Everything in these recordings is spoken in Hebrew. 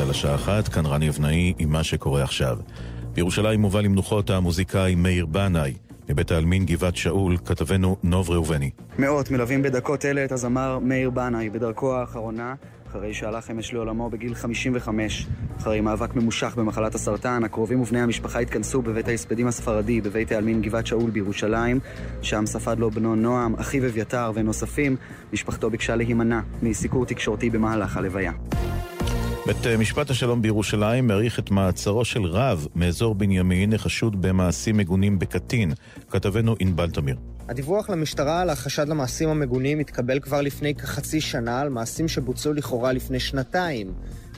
על השעה אחת, כאן רני אבנאי עם מה שקורה עכשיו. בירושלים מובא למנוחות המוזיקאי מאיר בנאי. מבית העלמין גבעת שאול, כתבנו נוב ראובני. מאות מלווים בדקות אלה את הזמר מאיר בנאי בדרכו האחרונה, אחרי שהלך אמש לעולמו בגיל 55. אחרי מאבק ממושך במחלת הסרטן, הקרובים ובני המשפחה התכנסו בבית ההספדים הספרדי בבית העלמין גבעת שאול בירושלים, שם ספד לו בנו נועם, אחיו אביתר ונוספים. משפחתו ביקשה להימנע מסיקור תקשורתי במהלך הלוויה. בית משפט השלום בירושלים מעריך את מעצרו של רב מאזור בנימין החשוד במעשים מגונים בקטין. כתבנו ענבל תמיר. הדיווח למשטרה על החשד למעשים המגונים התקבל כבר לפני כחצי שנה על מעשים שבוצעו לכאורה לפני שנתיים.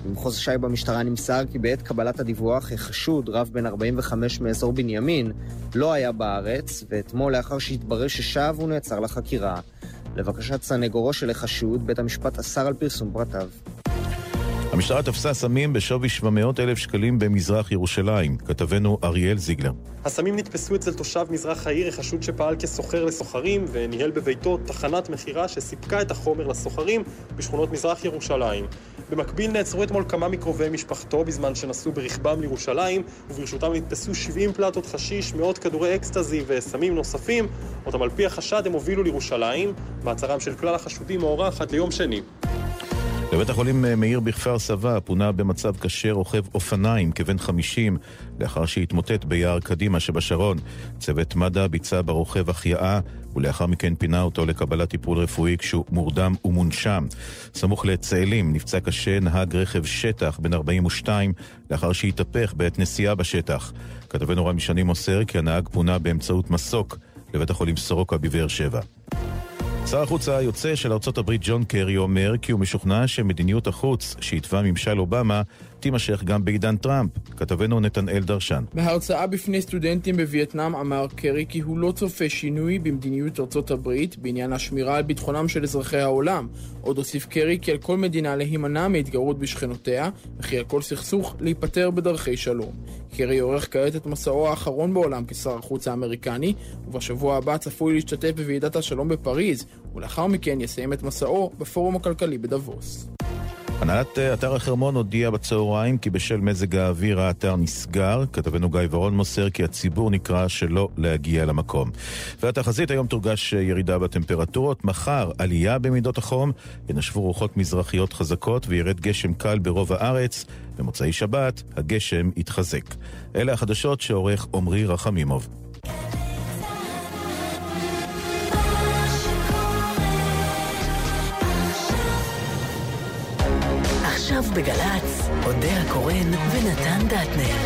במחוז ש"י במשטרה נמסר כי בעת קבלת הדיווח, החשוד, רב בן 45 מאזור בנימין, לא היה בארץ, ואתמול לאחר שהתברר ששב הוא נעצר לחקירה. לבקשת סנגורו של החשוד, בית המשפט אסר על פרסום פרטיו. המשטרה תפסה סמים בשווי 700 אלף שקלים במזרח ירושלים. כתבנו אריאל זיגלר. הסמים נתפסו אצל תושב מזרח העיר, החשוד שפעל כסוחר לסוחרים וניהל בביתו תחנת מכירה שסיפקה את החומר לסוחרים בשכונות מזרח ירושלים. במקביל נעצרו אתמול כמה מקרובי משפחתו בזמן שנסעו ברכבם לירושלים, וברשותם נתפסו 70 פלטות חשיש, מאות כדורי אקסטזי וסמים נוספים, אותם על פי החשד הם הובילו לירושלים. מעצרם של כלל החשודים מוארך עד ליום שני. לבית החולים מאיר בכפר סבא פונה במצב קשה רוכב אופניים כבן 50 לאחר שהתמוטט ביער קדימה שבשרון. צוות מד"א ביצע ברוכב החייאה ולאחר מכן פינה אותו לקבלת טיפול רפואי כשהוא מורדם ומונשם. סמוך לצאלים נפצע קשה נהג רכב שטח בן 42 לאחר שהתהפך בעת נסיעה בשטח. כתבנו רמי שני מוסר כי הנהג פונה באמצעות מסוק לבית החולים סורוקה בבאר שבע. שר החוץ היוצא של ארצות הברית ג'ון קרי אומר כי הוא משוכנע שמדיניות החוץ שהתווה ממשל אובמה תימשך גם בעידן טראמפ. כתבנו נתנאל דרשן. בהרצאה בפני סטודנטים בווייטנאם אמר קרי כי הוא לא צופה שינוי במדיניות ארצות הברית בעניין השמירה על ביטחונם של אזרחי העולם. עוד הוסיף קרי כי על כל מדינה להימנע מהתגרות בשכנותיה, וכי על כל סכסוך להיפטר בדרכי שלום. קרי עורך כעת את מסעו האחרון בעולם כשר החוץ האמריקני, ובשבוע הבא צפוי להשתתף בוועידת השלום בפריז, ולאחר מכן יסיים את מסעו בפורום הכלכלי בדבוס. הנהלת אתר החרמון הודיעה בצהריים כי בשל מזג האוויר האתר נסגר. כתבנו גיא ורון מוסר כי הציבור נקרא שלא להגיע למקום. והתחזית היום תורגש ירידה בטמפרטורות, מחר עלייה במידות החום, ינשבו רוחות מזרחיות חזקות וירד גשם קל ברוב הארץ. במוצאי שבת הגשם יתחזק. אלה החדשות שעורך עמרי רחמימוב. עכשיו בגל"צ, אודה הקורן ונתן דטנר.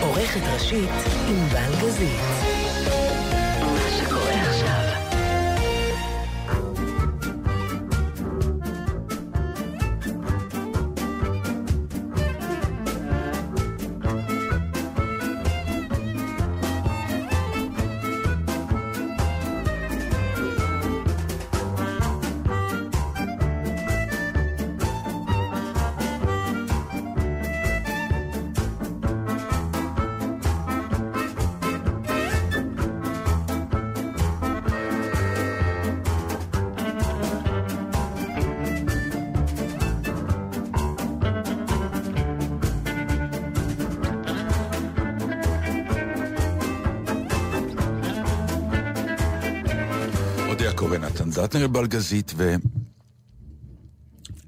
עורכת ראשית ענבל גזית. דטנר בלגזית ו...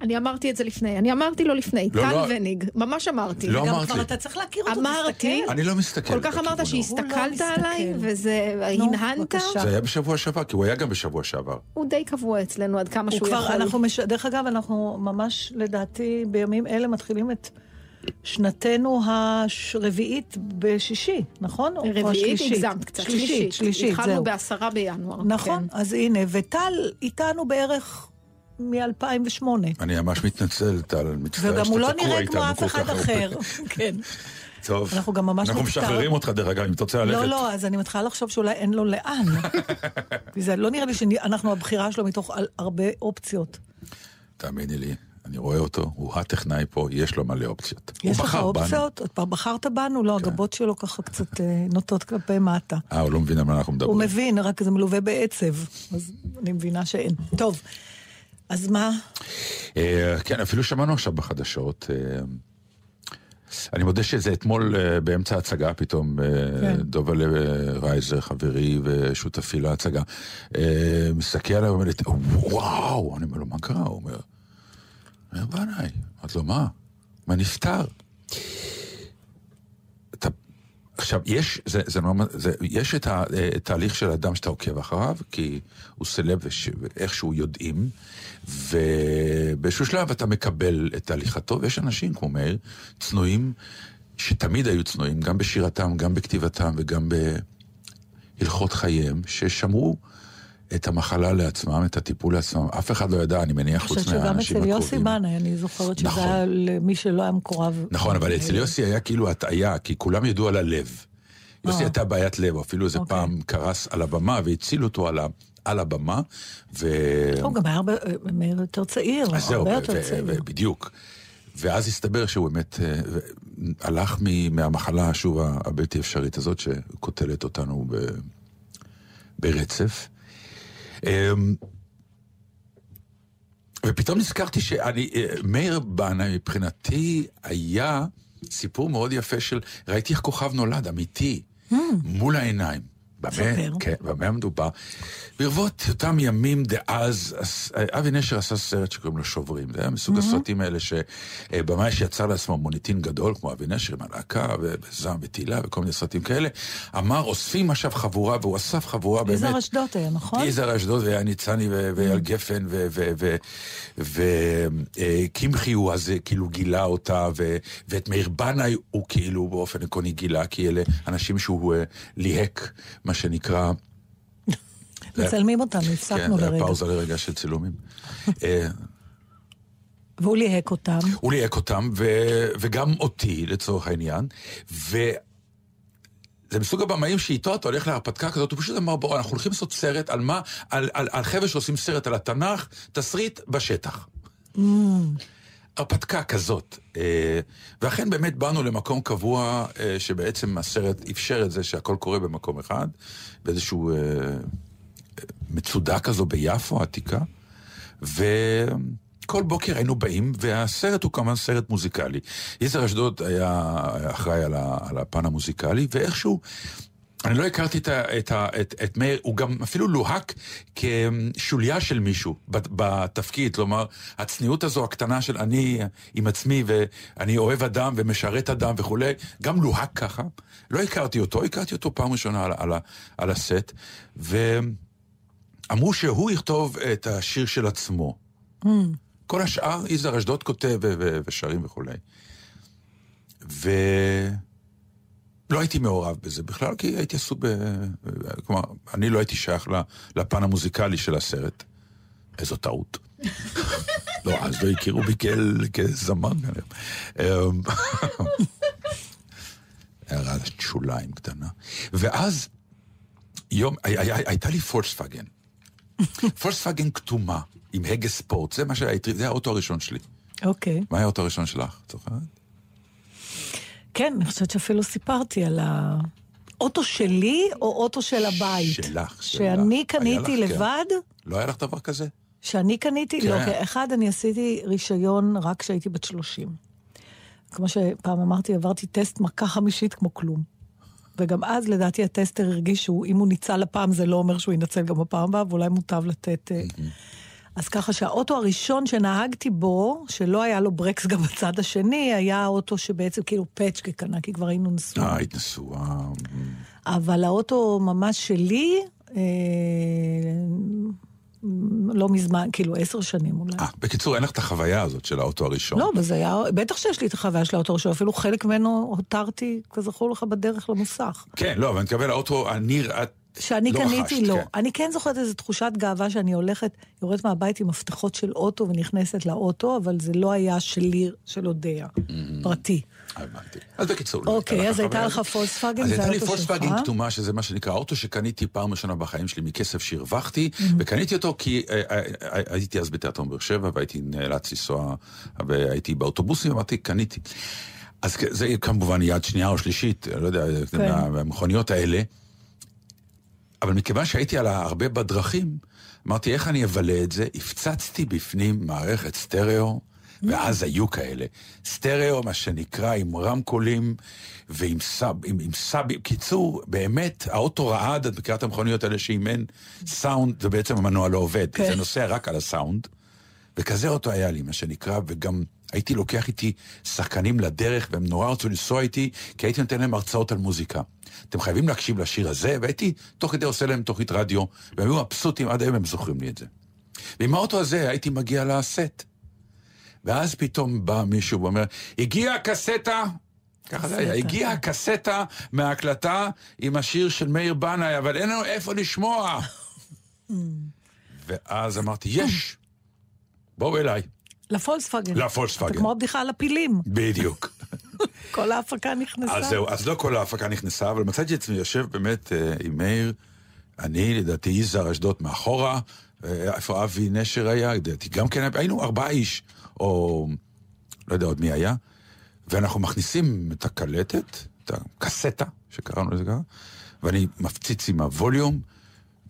אני אמרתי את זה לפני, אני אמרתי לו לפני, לא, טל לא. וניג, ממש אמרתי. לא גם אמרת כבר. אתה צריך להכיר אותו, אמרתי, תסתכל. אני לא מסתכל כל כך אמרת ההוא. שהסתכלת מסתכל. עליי, וזה, נו, הנהנת, בבקשה. זה היה בשבוע שעבר, כי הוא היה גם בשבוע שעבר. הוא די קבוע אצלנו עד כמה הוא שהוא כבר, יכול. אנחנו, מש... דרך אגב, אנחנו ממש, לדעתי, בימים אלה מתחילים את שנתנו הרביעית בשישי, נכון? רביעית? הגזמת קצת, שלישית, שלישית, התחלנו זהו. בעשרה בינואר. נכון, כן. אז הנה, וטל איתנו בערך מ-2008. אני ממש מתנצל, טל, מצטער וגם הוא לא שאתה תקוע נראה כמו איתנו אף כל אחד כך הרבה. אחר. כן. טוב, אנחנו גם ממש אנחנו מצטער- משחררים אותך דרך אגב, אם אתה רוצה ללכת. לא, לא, אז אני מתחילה לחשוב שאולי אין לו לאן. כי זה לא נראה לי שאנחנו הבחירה שלו מתוך הרבה אופציות. תאמיני לי, אני רואה אותו, הוא הטכנאי פה, יש לו מלא אופציות. יש הוא לך בחר בנו. אופציות? כבר בחרת בנו? לא, הגבות שלו ככה קצת אה, נוטות כלפי מטה. אה, הוא לא מבין על מה אנחנו הוא מדברים. מבין, רק זה מלווה בעצב. אז אני מבינה שאין. טוב, אז מה? אה, כן, אפילו שמענו עכשיו בחדשות, אה, אני מודה שזה אתמול באמצע ההצגה, פתאום כן. דובלה רייזר, חברי ושותפי להצגה, מסתכל עליי ואומר לי, וואו, אני אומר לו, מה קרה? הוא אומר, אומר בנאי, אמרתי לו, מה? מה נפטר? עכשיו, יש, זה, זה, לא, זה, יש את התהליך של האדם שאתה עוקב אחריו, כי הוא סלב וש- ואיכשהו יודעים, ובאיזשהו שלב אתה מקבל את הליכתו, ויש אנשים כמו מאיר, צנועים, שתמיד היו צנועים, גם בשירתם, גם בכתיבתם וגם בהלכות חייהם, ששמרו את המחלה לעצמם, את הטיפול לעצמם. אף אחד לא ידע, אני מניח, אני חוץ חושבת שגם מהאנשים אצל הקרובים. יוסי בנאי, אני זוכרת שזה נכון. היה למי שלא היה מקורב. נכון, אבל אצל יוסי היה כאילו הטעיה, כי כולם ידעו על הלב. יוסי אה. הייתה בעיית לב, אפילו איזה אוקיי. פעם קרס על הבמה והצילו אותו על, ה, על הבמה, ו... הוא גם היה מאיר יותר צעיר, הרבה יותר צעיר. בדיוק. ואז הסתבר שהוא באמת אה, הלך מהמחלה, שוב, הבלתי אפשרית הזאת, שקוטלת אותנו ברצף. אמ, ופתאום נזכרתי שאני, אה, מאיר בנאי מבחינתי היה סיפור מאוד יפה של, ראיתי איך כוכב נולד, אמיתי, מול העיניים. במה. כן, במה מדובר? ברבות אותם ימים דאז, אבי נשר עשה סרט שקוראים לו שוברים. זה היה מסוג הסרטים האלה שבמאי שיצר לעצמו מוניטין גדול, כמו אבי נשר עם הלהקה, וזעם ותהילה וכל מיני סרטים כאלה, אמר, אוספים עכשיו חבורה, והוא אסף חבורה באמת. יזהר אשדוד היה, נכון? יזהר אשדוד והיה ניצני ואייל גפן וקמחי הוא אז אה, כאילו גילה אותה ו- ואת מאיר בנאי הוא כאילו באופן עקרוני גילה כי אלה אנשים שהוא אה, ליהק מה שנקרא מצלמים אותנו, כן, הפסקנו לרגע. פאוזה לרגע של צילומים. אה, והוא ליהק אותם. הוא ליהק אותם, ו- וגם אותי, לצורך העניין. זה מסוג הבמאים שאיתו אתה הולך להרפתקה כזאת, הוא פשוט אמר, בואו, אנחנו הולכים לעשות סרט על מה, על, על, על חבר'ה שעושים סרט על התנ"ך, תסריט בשטח. הרפתקה כזאת. אה, ואכן באמת באנו למקום קבוע, אה, שבעצם הסרט אפשר את זה שהכל קורה במקום אחד, באיזשהו אה, מצודה כזו ביפו העתיקה, וכל בוקר היינו באים, והסרט הוא כמובן סרט מוזיקלי. יזהר אשדוד היה אחראי על הפן המוזיקלי, ואיכשהו... אני לא הכרתי את, את, את, את מאיר, הוא גם אפילו לוהק כשוליה של מישהו בת- בתפקיד, כלומר, הצניעות הזו הקטנה של אני עם עצמי ואני אוהב אדם ומשרת אדם וכולי, גם לוהק ככה. לא הכרתי אותו, הכרתי אותו פעם ראשונה על, על, על הסט, ואמרו שהוא יכתוב את השיר של עצמו. כל השאר, יזהר אשדוד כותב ושרים וכולי. ו... לא הייתי מעורב בזה בכלל, כי הייתי עסוק ב... כלומר, אני לא הייתי שייך לפן המוזיקלי של הסרט. איזו טעות. לא, אז לא הכירו בי כאל- כזמר כנראה. אמ, הערת שוליים קטנה. ואז, יום, הי- הי- הייתה לי פולקסווגן. פולקסווגן כתומה, עם הגה ספורט, זה מה שהיה, זה האוטו הראשון שלי. אוקיי. מה היה האוטו הראשון שלך? את זוכרת? כן, אני חושבת שאפילו סיפרתי על האוטו שלי או אוטו של הבית. שלך, שלך. שאני קניתי לך, כן. לבד, לא היה לך דבר כזה? שאני קניתי, כן. לא, כי אחד, אני עשיתי רישיון רק כשהייתי בת 30. כמו שפעם אמרתי, עברתי טסט מכה חמישית כמו כלום. וגם אז, לדעתי, הטסטר הרגיש שאם הוא ניצל הפעם, זה לא אומר שהוא ינצל גם בפעם הבאה, ואולי מוטב לתת... אה, אז ככה שהאוטו הראשון שנהגתי בו, שלא היה לו ברקס גם בצד השני, היה האוטו שבעצם כאילו פצ'קה קנה, כי כבר היינו נשואים. אה, היית נשואה. אבל האוטו ממש שלי, אה, לא מזמן, כאילו עשר שנים אולי. אה, בקיצור, אין לך את החוויה הזאת של האוטו הראשון. לא, אבל זה היה, בטח שיש לי את החוויה של האוטו הראשון, אפילו חלק ממנו הותרתי, כזכור לך, בדרך למוסך. כן, לא, אבל אני מתכוון לאוטו, אני... את שאני לא קניתי, רכשת, לא. כן. אני כן זוכרת איזו תחושת גאווה שאני הולכת, יורדת מהבית עם מפתחות של אוטו ונכנסת לאוטו, אבל זה לא היה שלי, של אודיה, פרטי. הבנתי. אז בקיצור, אוקיי, אז הייתה לך. פולקסווגן, אז הייתה לי. פולקסווגן כתומה, שזה מה שנקרא האוטו שקניתי פעם ראשונה בחיים שלי מכסף שהרווחתי, וקניתי אותו כי אה, אה, אה, הייתי אז בתיאטרון באר שבע, והייתי נאלץ לנסוע, והייתי באוטובוסים, אמרתי, קניתי. אז זה כמובן יד שנייה או שלישית, לא יודע, כן. מה- מהמכוניות האלה. אבל מכיוון שהייתי על הרבה בדרכים, אמרתי, איך אני אבלה את זה? הפצצתי בפנים מערכת סטריאו, ואז היו כאלה. סטריאו, מה שנקרא, עם רמקולים ועם sub, עם, עם sub, קיצור, באמת, האוטו רעד, את מכירה את המכוניות האלה שאם אין סאונד, ובעצם המנוע לא עובד, כן. זה נוסע רק על הסאונד. וכזה אוטו היה לי, מה שנקרא, וגם הייתי לוקח איתי שחקנים לדרך, והם נורא רצו לנסוע איתי, כי הייתי נותן להם הרצאות על מוזיקה. אתם חייבים להקשיב לשיר הזה, והייתי תוך כדי עושה להם תוכנית רדיו, והם היו מבסוטים, עד היום הם זוכרים לי את זה. ועם האוטו הזה הייתי מגיע לסט. ואז פתאום בא מישהו ואומר, הגיעה הקסטה, ככה זה היה. הגיעה הקסטה מההקלטה עם השיר של מאיר בנאי, אבל אין לנו איפה לשמוע. ואז אמרתי, יש, בואו אליי, לפולקסווגן. לפולקסווגן. זה כמו הבדיחה על הפילים. בדיוק. כל ההפקה נכנסה. אז זהו, אז לא כל ההפקה נכנסה, אבל מצאתי את עצמי יושב באמת אה, עם מאיר, אני, לדעתי, יזהר אשדוד מאחורה, אה, איפה אבי נשר היה, לדעתי, גם כן, היינו ארבעה איש, או לא יודע עוד מי היה, ואנחנו מכניסים את הקלטת, את הקסטה, שקראנו לזה ככה, ואני מפציץ עם הווליום,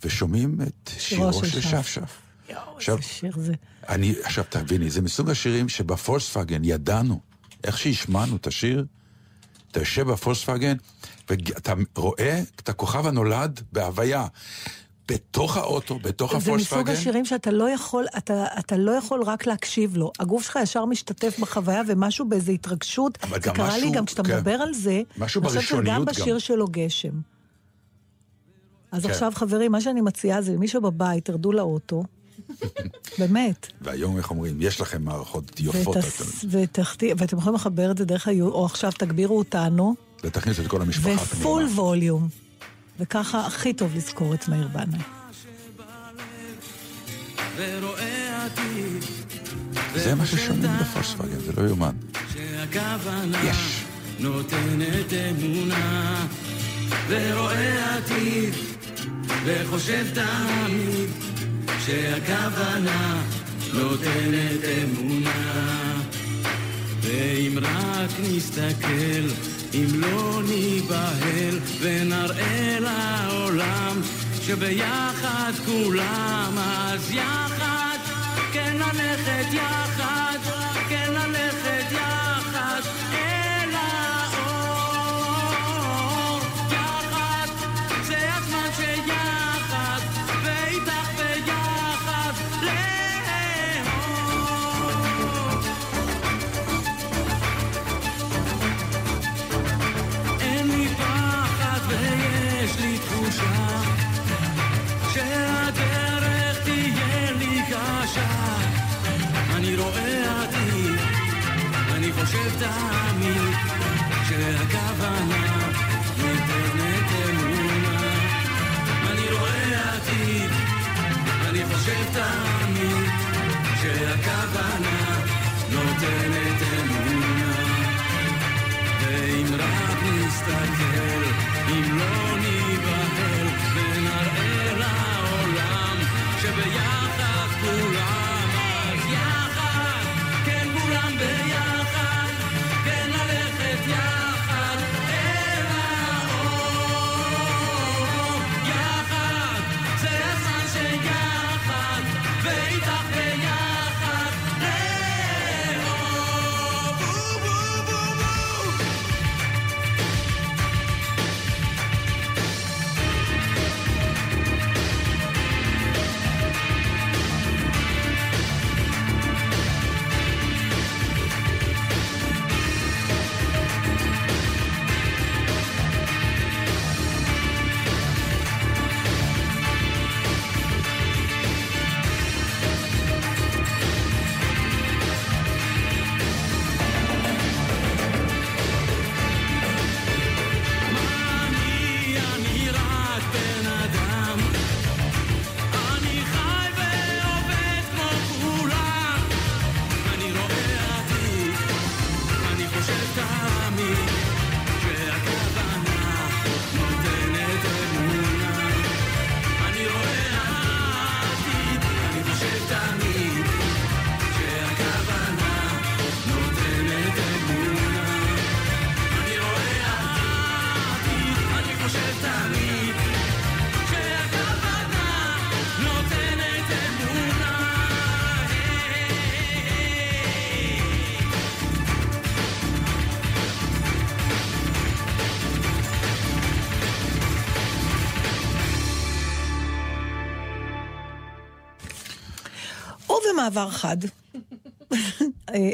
ושומעים את שירו של של שף. שפשף. יואו, איזה שיר זה. אני, עכשיו תביני, זה מסוג השירים שבפולקסווגן ידענו, איך שהשמענו את השיר, אתה יושב בפולקסווגן, ואתה רואה את הכוכב הנולד בהוויה. בתוך האוטו, בתוך זה מסוג הפולקסווגן. השירים שאתה לא יכול, אתה, אתה לא יכול רק להקשיב לו. הגוף שלך ישר משתתף בחוויה, ומשהו באיזו התרגשות. אבל זה גם קרה לי משהו- גם כשאתה כן. מדבר על זה, משהו אני חושבת בראשוניות שגם גם. בשיר שלו גשם. אז כן. עכשיו, חברים, מה שאני מציעה זה, מי שבבית, תרדו לאוטו. באמת. והיום, איך אומרים, יש לכם מערכות יפות, ותס- אתם- ותחתי- ואתם יכולים לחבר את זה דרך היו... או עכשיו תגבירו אותנו, ותכניסו את כל המשפחה ופול. ווליום. וככה הכי טוב לזכור את מאיר עתיד זה מה ששומעים בפולקסווגן, זה לא יאומן. יש. נותנת אמונה ורואה עתיד וחושב תמיד שהכוונה נותנת אמונה. ואם רק נסתכל, אם לא ניבהל ונראה לעולם שביחד כולם, אז יחד, כן ללכת יחד, כן ללכת יחד אני חושב תמיד שהכוונה ניתנת אמונה. אני רואה עתיד, אני חושב תמיד שהכוונה נותנת אמונה. ואם רק נסתכל, אם לא ניבהל, ובמעבר חד, אה,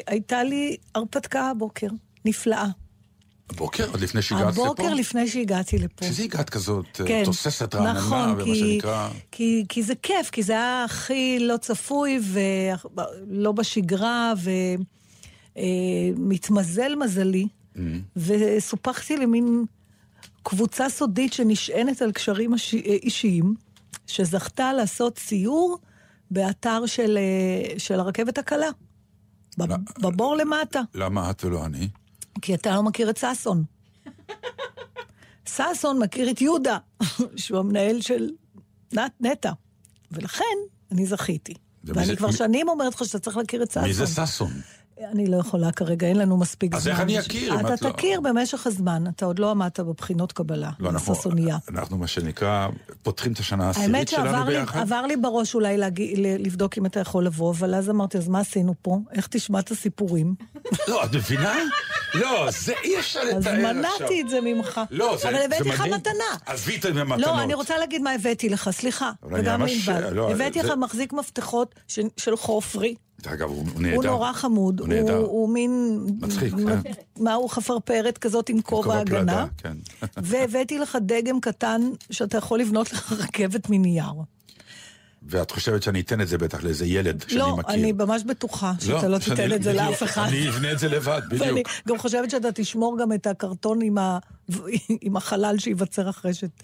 הייתה לי הרפתקה הבוקר, נפלאה. הבוקר? עוד לפני שהגעת לפה? הבוקר לפני שהגעתי לפה. שזה הגעת כזאת אה, כן, תוססת רעננה, נכון, ומה כי, שנקרא... כי, כי זה כיף, כי זה היה הכי לא צפוי ולא בשגרה, ומתמזל מזלי, Mm. וסופחתי למין קבוצה סודית שנשענת על קשרים איש- אישיים, שזכתה לעשות סיור באתר של, אה, של הרכבת הקלה, בב- בבור למטה, למה את ולא אני? כי אתה לא מכיר את ששון. ששון מכיר את יהודה, שהוא המנהל של נת, נטע, ולכן אני זכיתי. ואני זה- כבר מי- שנים אומרת לך שאתה צריך להכיר את ששון. מי זה ששון? אני לא יכולה כרגע, אין לנו מספיק אז זמן. איך אני אכיר אם את אתה לא- תכיר במשך הזמן, אתה עוד לא עמדת בבחינות קבלה. לא, אנחנו. אנחנו מה שנקרא, פותחים את השנה האמת העשירית שלנו שעבר לי, ביחד. עבר לי בראש אולי להגיע, לבדוק אם אתה יכול לבוא, אבל אז אמרתי, אז מה עשינו פה? איך תשמע את הסיפורים? לא, את מבינה? לא, זה אי אפשר לתאר אז עכשיו. מנעתי את זה ממך. לא, זה אבל זה הבאתי לך מדהים. מתנה. עזבי את המתנות. לא, אני רוצה להגיד מה הבאתי לך, סליחה. אבל וגם ממש-. לא, הבאתי לך מחזיק מפתחות של חופרי. אגב, הוא הוא נהדר. הוא נורא חמוד. הוא נהדר. הוא- הוא מין... מצחיק, כן. מה, הוא חפרפרת כזאת עם כובע הגנה. כן. והבאתי לך דגם קטן שאתה יכול לבנות לך רכבת מנייר. ואת חושבת שאני אתן את זה בטח לאיזה ילד שאני לא, מכיר. אני ממש בטוחה שאתה לא שאני- תיתן את זה בדיוק. לאף אחד. אני אבנה את זה לבד, ואני בדיוק. גם חושבת שאתה תשמור גם את הקרטון עם, ה... עם החלל שייווצר אחרי שתוציא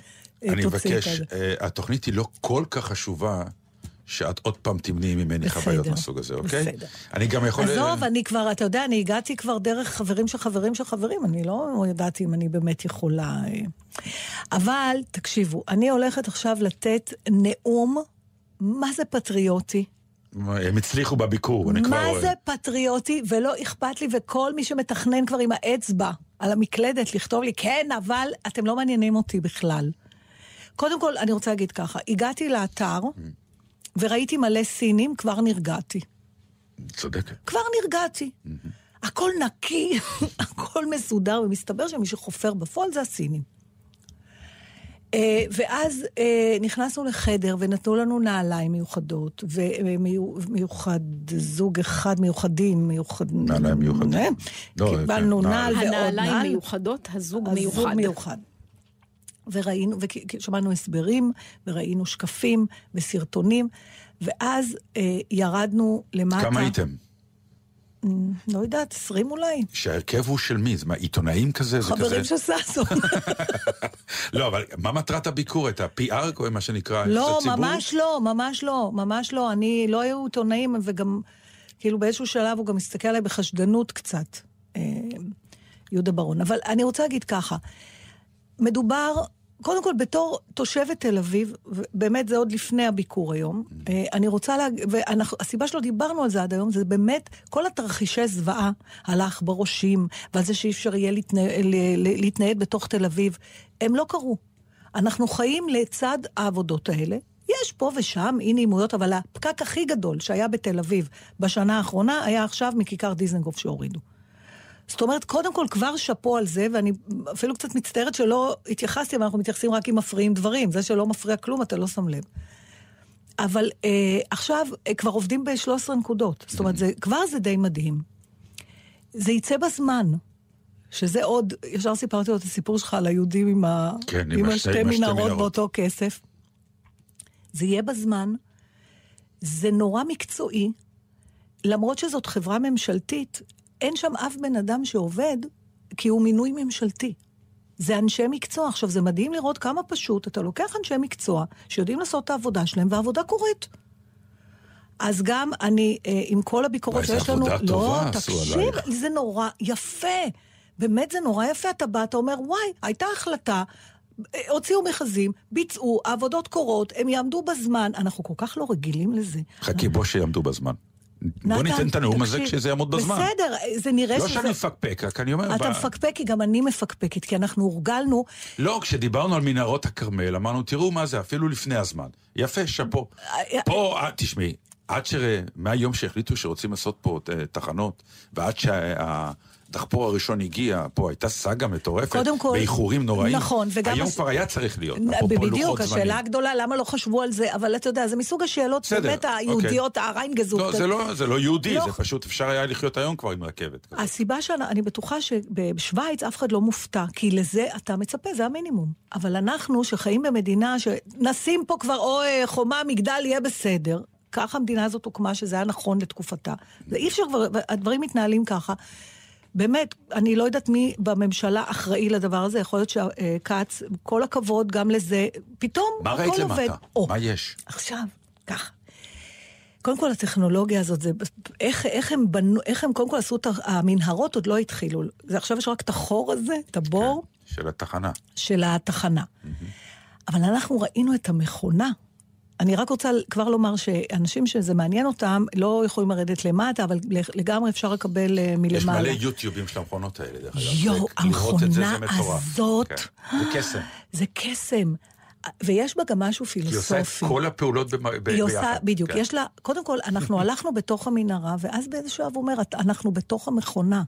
אני את מבקש, זה. אה, התוכנית היא לא כל כך חשובה, שאת עוד פעם תמנעי ממני בסדר, חוויות מהסוג הזה, אוקיי? בסדר. אני גם יכול... עזוב, אני כבר, אתה יודע, אני הגעתי כבר דרך חברים של חברים של חברים, אני לא ידעתי אם אני באמת יכולה... אה. אבל, תקשיבו, אני הולכת עכשיו לתת נאום, מה זה פטריוטי? הם הצליחו בביקור, אני כבר מה רואה. זה פטריוטי, ולא אכפת לי, וכל מי שמתכנן כבר עם האצבע על המקלדת לכתוב לי, כן, אבל אתם לא מעניינים אותי בכלל. קודם כל, אני רוצה להגיד ככה, הגעתי לאתר, וראיתי מלא סינים, כבר נרגעתי. צודקת. כבר נרגעתי. הכל נקי, הכל מסודר, ומסתבר שמי שחופר בפועל זה הסינים. אה, ואז אה, נכנסנו לחדר ונתנו לנו נעליים מיוחדות, ומיוחד, זוג אחד מיוחדים, מיוחד... נעליים מיוחדים. אה, לא, קיבלנו כן, נעל ועוד נעל. הנעליים מיוחדות, הזוג הזוג מיוחד. וראינו, ושמענו הסברים, וראינו שקפים וסרטונים, ואז אה, ירדנו למטה. כמה הייתם? אמ, לא יודעת, 20 אולי. שההרכב הוא של מי? זה מה, עיתונאים כזה? זה חברים? של ששון. לא, אבל מה מטרת הביקור? את ה-PR, מה שנקרא? לא? ממש לא, ממש לא, ממש לא. אני, לא היו עיתונאים, וגם, כאילו באיזשהו שלב הוא גם הסתכל עליי בחשדנות קצת, אה, יהודה ברון. אבל אני רוצה להגיד ככה, מדובר, קודם כל, בתור תושבת תל אביב, באמת זה עוד לפני הביקור היום, אה, אני רוצה להגיד, והסיבה שלא דיברנו על זה עד היום, זה באמת כל התרחישי זוועה על העכברושים, ועל זה שאי אפשר יהיה להתנה- להתנייד בתוך תל אביב, הם לא קרו. אנחנו חיים לצד העבודות האלה. יש פה ושם אי נעימויות, אבל הפקק הכי גדול שהיה בתל אביב בשנה האחרונה היה עכשיו מכיכר דיזנגוף שהורידו. זאת אומרת, קודם כל כבר שאפו על זה, ואני אפילו קצת מצטערת שלא התייחסתי, אבל אנחנו מתייחסים רק אם מפריעים דברים. זה שלא מפריע כלום, אתה לא שם לב. אבל אה, עכשיו אה, כבר עובדים ב-13 נקודות. זאת אומרת, זה, כבר זה די מדהים. זה יצא בזמן. שזה עוד, ישר סיפרתי לו את הסיפור שלך על היהודים עם, ה... כן, עם השתי- מנהרות. באותו כסף. זה יהיה בזמן, זה נורא מקצועי, למרות שזאת חברה ממשלתית, אין שם אף בן אדם שעובד, כי הוא מינוי ממשלתי. זה אנשי מקצוע. עכשיו, זה מדהים לראות כמה פשוט, אתה לוקח אנשי מקצוע שיודעים לעשות את העבודה שלהם, והעבודה קורית. אז גם אני, אה, עם כל הביקורות וואי, שיש לנו... עבודה טובה לא, עשו תקשיב, עלייך. זה נורא יפה. באמת זה נורא יפה. אתה בא, אתה אומר, וואי, הייתה החלטה, אה, הוציאו מכרזים, ביצעו, העבודות קורות, הם יעמדו בזמן. אנחנו כל כך לא רגילים לזה. חכי, בוא שיעמדו בזמן. בוא נתן, ניתן את הנאום הזה כשזה יעמוד בזמן. בסדר, זה נראה לא שזה... שאני מפקפק, רק אני אומר... אתה מפקפק, כי גם אני מפקפקת, כי אנחנו הורגלנו... לא, כשדיברנו על מנהרות הכרמל, אמרנו, תראו מה זה, אפילו לפני הזמן. יפה, שאפו. אה, פה, אה, תשמעי, עד ש... מהיום שהחליטו שרוצים לעשות פה אה, תחנות, ועד שהדחפור הראשון הגיע, פה הייתה סאגה מטורפת, קודם כל- באיחורים נוראים. נכון, וגם היום הס- כבר היה צריך להיות, אפרופו בדיוק, השאלה זמנים. הגדולה, למה לא חשבו על זה? אבל אתה יודע, זה מסוג השאלות בסדר, באמת אוקיי. היהודיות, הריינגזות. לא, זה לא, זה לא יהודי, לא. זה פשוט אפשר היה לחיות היום כבר עם רכבת. כזאת. הסיבה שאני בטוחה שבשוויץ אף אחד לא מופתע, כי לזה אתה מצפה, זה המינימום. אבל אנחנו, שחיים במדינה, שנשים פה כבר או חומה, מגדל, יהיה בסדר. ככה המדינה הזאת הוקמה, שזה היה נכון לתקופתה. זה אי אפשר כבר, הדברים מתנהלים ככה. באמת, אני לא יודעת מי בממשלה אחראי לדבר הזה, יכול להיות שכץ, כל הכבוד גם לזה, פתאום מה הכל ראית עובד. למטה? או, מה יש? עכשיו, ככה. קודם כל, הטכנולוגיה הזאת, זה, איך, איך הם בנו, איך הם קודם כל עשו את המנהרות, עוד לא התחילו. זה עכשיו יש רק את החור הזה, את הבור של התחנה. של התחנה. אבל אנחנו ראינו את המכונה. אני רק רוצה כבר לומר שאנשים שזה מעניין אותם, לא יכולים לרדת למטה, אבל לגמרי אפשר לקבל אה, מלמעלה. יש מלא יוטיובים של המכונות האלה, דרך אגב. יואו, המכונה. הזאת, כן, זה קסם. זה קסם. ויש בה גם משהו כי היא פילוסופי. עושה את כל הפעולות במ- ב- היא ביחד. עושה, בדיוק, כן. יש לה, קודם כל, אנחנו הלכנו בתוך המנהרה, ואז באיזשהו הוא אומר, "את- אנחנו בתוך המכונה.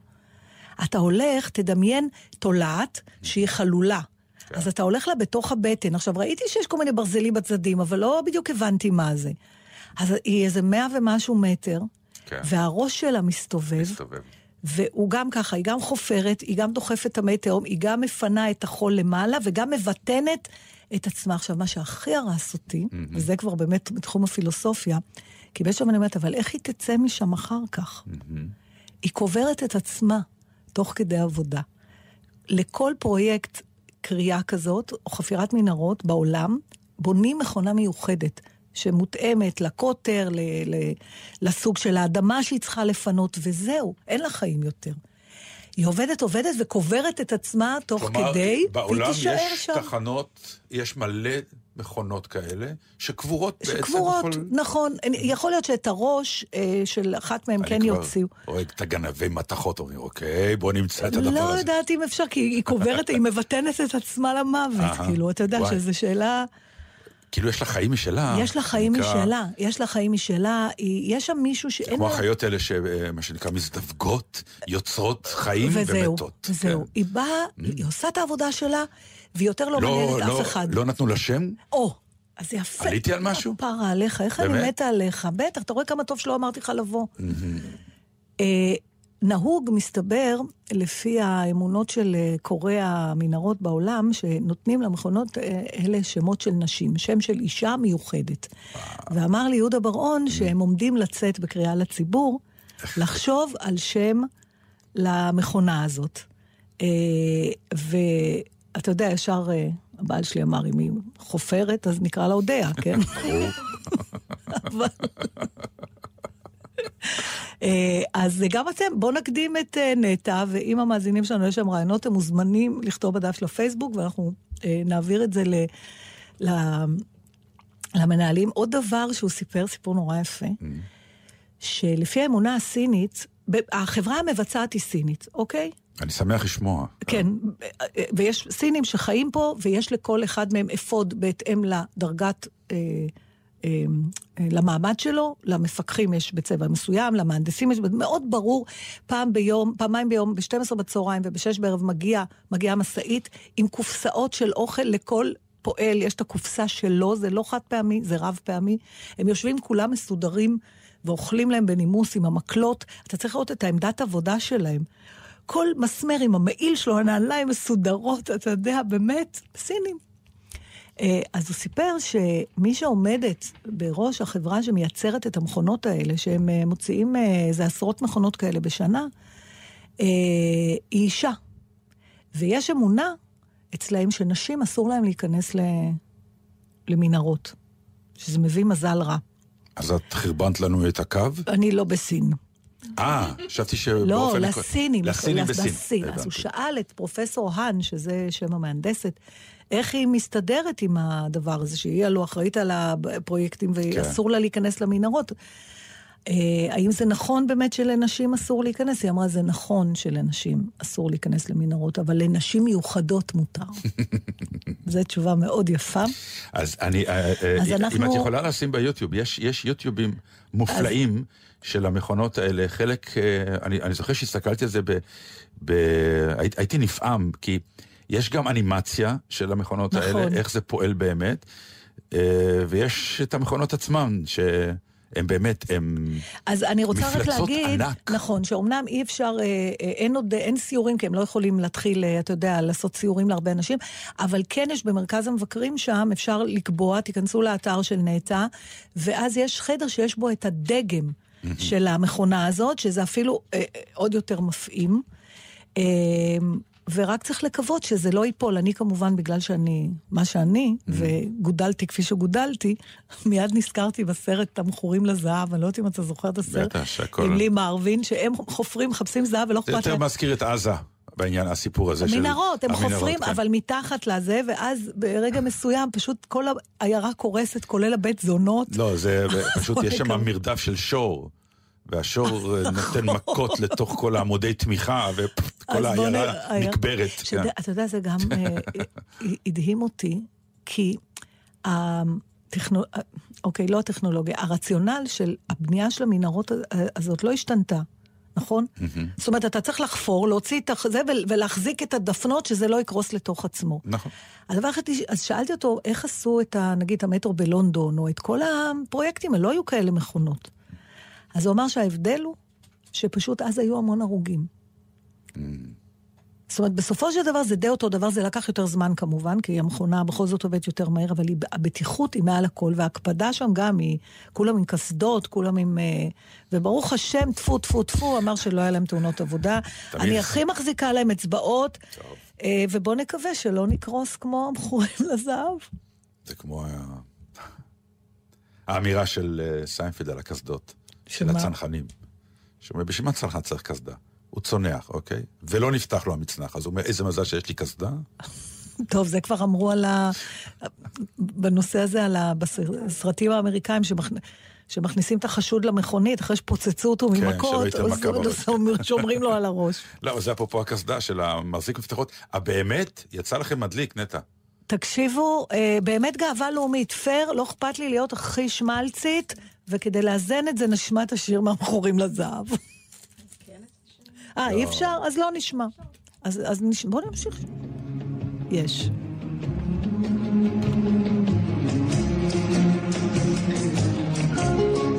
אתה הולך, תדמיין תולעת שהיא חלולה. כן. אז אתה הולך לה בתוך הבטן. עכשיו, ראיתי שיש כל מיני ברזלים בצדדים, אבל לא בדיוק הבנתי מה זה. אז היא איזה מאה ומשהו מטר, כן. והראש שלה מסתובב, מסתובב. והוא גם ככה, היא גם חופרת, היא גם דוחפת את המי תהום, היא גם מפנה את החול למעלה, וגם מבטנת את עצמה. עכשיו, מה שהכי הרס אותי, mm-hmm. וזה כבר באמת בתחום הפילוסופיה, כי בעצם אני אומרת, אבל איך היא תצא משם אחר כך? Mm-hmm. היא קוברת את עצמה תוך כדי עבודה. לכל פרויקט קריאה כזאת, או חפירת מנהרות בעולם, בונים מכונה מיוחדת. שמותאמת לקוטר, ל- ל- לסוג של האדמה שהיא צריכה לפנות, וזהו, אין לה חיים יותר. היא עובדת, עובדת וקוברת את עצמה תוך כלומר, כדי, בעולם והיא תישאר יש שם. תחנות, יש מלא מכונות כאלה, שקבורות בעצם. שקבורות, בכל- נכון. יכול להיות שאת הראש אה, של אחת מהם כן יוציאו. אני כבר רואה את הגנבי מתכות, אומרים, אוקיי, בוא נמצא את הדבר לא הזה. יודעת אם אפשר, כי היא קוברת, היא מבטנת את עצמה למוות, כאילו, אתה יודע. שזו שאלה... כאילו יש לה חיים משלה. יש לה חיים נקרא- משלה, יש לה חיים משלה, יש שם מישהו שאין כמו. החיות האלה שמה שנקרא מזדווגות, יוצרות חיים וזהו, ומתות. וזהו. כן. היא באה, היא עושה את העבודה שלה, והיא יותר לא לא, מעניינת לא, אף אחד. לא נתנו לה שם? או, אז זה יפה. עליתי על משהו? פרה עליך, איך באמת? אני מתה עליך? בטח, אתה רואה כמה טוב שלא אמרתי לך לבוא. אה, נהוג, מסתבר, לפי האמונות של אה, קוראי המנהרות בעולם, שנותנים למכונות אה, אלה שמות של נשים, שם של אישה מיוחדת. ואמר לי יהודה בר-און שהם עומדים לצאת בקריאה לציבור, לחשוב על שם למכונה הזאת. אה, ואתה יודע, ישר אה, הבעל שלי אמר, אם היא חופרת, אז נקרא לה אודיה, כן? אבל- אה, אז גם אתם, בואו נקדים את אה, נטע, ואם המאזינים שלנו יש שם רעיונות, הם מוזמנים לכתוב בדף של הפייסבוק, ואנחנו נעביר את זה ל, ל, למנהלים. עוד דבר שהוא סיפר, סיפור נורא יפה, שלפי האמונה הסינית, החברה המבצעת היא סינית, אוקיי? אני שמח לשמוע. כן, ויש סינים שחיים פה, ויש לכל אחד מהם אפוד בהתאם לדרגת, אה, אה, אה, למעמד שלו, למפקחים יש בצבע מסוים, למהנדסים יש, מאוד ברור, פעם ביום, פעמיים ביום, ב-12 בצהריים וב-6 בערב מגיע, מגיעה משאית עם קופסאות של אוכל לכל... פועל, יש את הקופסה שלו, זה לא חד פעמי, זה רב פעמי. הם יושבים כולם מסודרים ואוכלים להם בנימוס עם המקלות. אתה צריך לראות את העמדת עבודה שלהם. כל מסמר עם המעיל שלו, הנעליים מסודרות, אתה יודע, באמת, סינים. אה, אז הוא סיפר שמי שעומדת בראש החברה שמייצרת את המכונות האלה, שהם אה, מוציאים אה, איזה עשרות מכונות כאלה בשנה, אה, היא אישה. ויש אמונה אצלהם שנשים אסור להם להיכנס. למנהרות, שזה מביא מזל רע. אז את חרבנת לנו את הקו? אני לא בסין. אה, חשבתי שבאופן... לא, לסינים. לסינים בסין. בסין. אז הוא. שאל את פרופסור האן, שזה שם המהנדסת, איך היא מסתדרת עם הדבר הזה, שהיא הלוא אחראית על הפרויקטים כן. ואסור לה להיכנס למנהרות. אה, האם זה נכון באמת שלנשים אסור להיכנס? היא אמרה, זה נכון שלנשים אסור להיכנס למנהרות, אבל לנשים מיוחדות מותר. זו תשובה מאוד יפה. אז אני, אה, אה, אז אם אנחנו- את יכולה לשים ביוטיוב, יש, יש יוטיובים מופלאים של המכונות האלה. חלק, אה, אני, אני זוכר שהסתכלתי על זה, ב, ב, הי- הייתי נפעם, כי יש גם אנימציה של המכונות נכון. האלה, איך זה פועל באמת, אה, ויש את המכונות עצמן, שהן באמת, הן... אז אני רוצה רק להגיד, ענק. נכון, שאומנם אי אפשר, אה, אין עוד, אין סיורים, כי הם לא יכולים להתחיל, אתה יודע, לעשות סיורים להרבה אנשים, אבל כן יש במרכז המבקרים שם, אפשר לקבוע, תיכנסו לאתר של נטע, ואז יש חדר שיש בו את הדגם של המכונה הזאת, שזה אפילו אה, אה, עוד יותר מפעים. אה, ורק צריך לקוות שזה לא ייפול. אני כמובן, בגלל שאני, מה שאני, וגודלתי כפי שגודלתי, מיד נזכרתי בסרט תמחורים לזהב, אני לא יודעת אם אתה זוכר את הסרט, בטח, שהכל- עם לי מרווין, שהם חופרים, מחפשים זהב ולא זה אכפת יותר להם. מזכיר את עזה, בעניין, הסיפור הזה של... מנהרות, הם המנהרות, חופרים, כן. אבל מתחת לזה, ואז ברגע מסוים פשוט כל העיירה קורסת, כולל הבית זונות. לא, זה פשוט, יש שם. מרדף של שור. והשור אה, נותן מכות לתוך כל העמודי תמיכה, וכל העיירה נקברת. כן. אתה יודע, זה גם אה, הדהים אותי, כי הטכנו... אוקיי, לא הטכנולוגיה, הרציונל של הבנייה של המנהרות הזאת לא השתנתה. נכון? זאת אומרת, אתה צריך לחפור, להוציא את זה ול- ולהחזיק את הדפנות, שזה לא יקרוס לתוך עצמו. נכון. הדבר אחד, אז שאלתי אותו, איך עשו את ה... נגיד המטרו בלונדון, או את כל הפרויקטים, לא היו כאלה מכונות. אז הוא אמר שההבדל הוא שפשוט אז היו המון הרוגים. זאת אומרת, בסופו של דבר זה די אותו דבר, זה לקח יותר זמן כמובן, כי המכונה בכל זאת עובדת יותר מהר, אבל היא, הבטיחות היא מעל הכל, וההקפדה שם גם היא, כולם עם קסדות, כולם עם... אה, וברוך השם, טפו, טפו, טפו, אמר שלא היה להם תאונות עבודה. תמיד. אני הכי מחזיקה להם אצבעות, אה, ובוא נקווה שלא נקרוס כמו המכרות זהב. זה כמו האמירה של אה, סיינפלד על הקסדות. של? הצנחנים. שאומר, בשביל מה צנחן צריך קסדה? הוא צונח, אוקיי? ולא נפתח לו המצנח. אז הוא אומר, איזה מזל שיש לי קסדה. טוב, זה כבר אמרו על ה... בנושא הזה, על ה... בסרטים האמריקאים שמכ... שמכניסים את החשוד למכונית, אחרי שפוצצו אותו כן, ממכות, אז שומרים לו על הראש. לא, זה אפרופו הקסדה של המחזיק מפתחות. הבאמת, יצא לכם מדליק, נטע. תקשיבו, אה, באמת גאווה לאומית. פייר, לא אכפת לי להיות הכי שמלצית, וכדי לאזן את זה נשמע את השיר מהמכורים לזהב. אה, אי אפשר? אז לא נשמע. אז, אז נש... בואו נמשיך. יש. was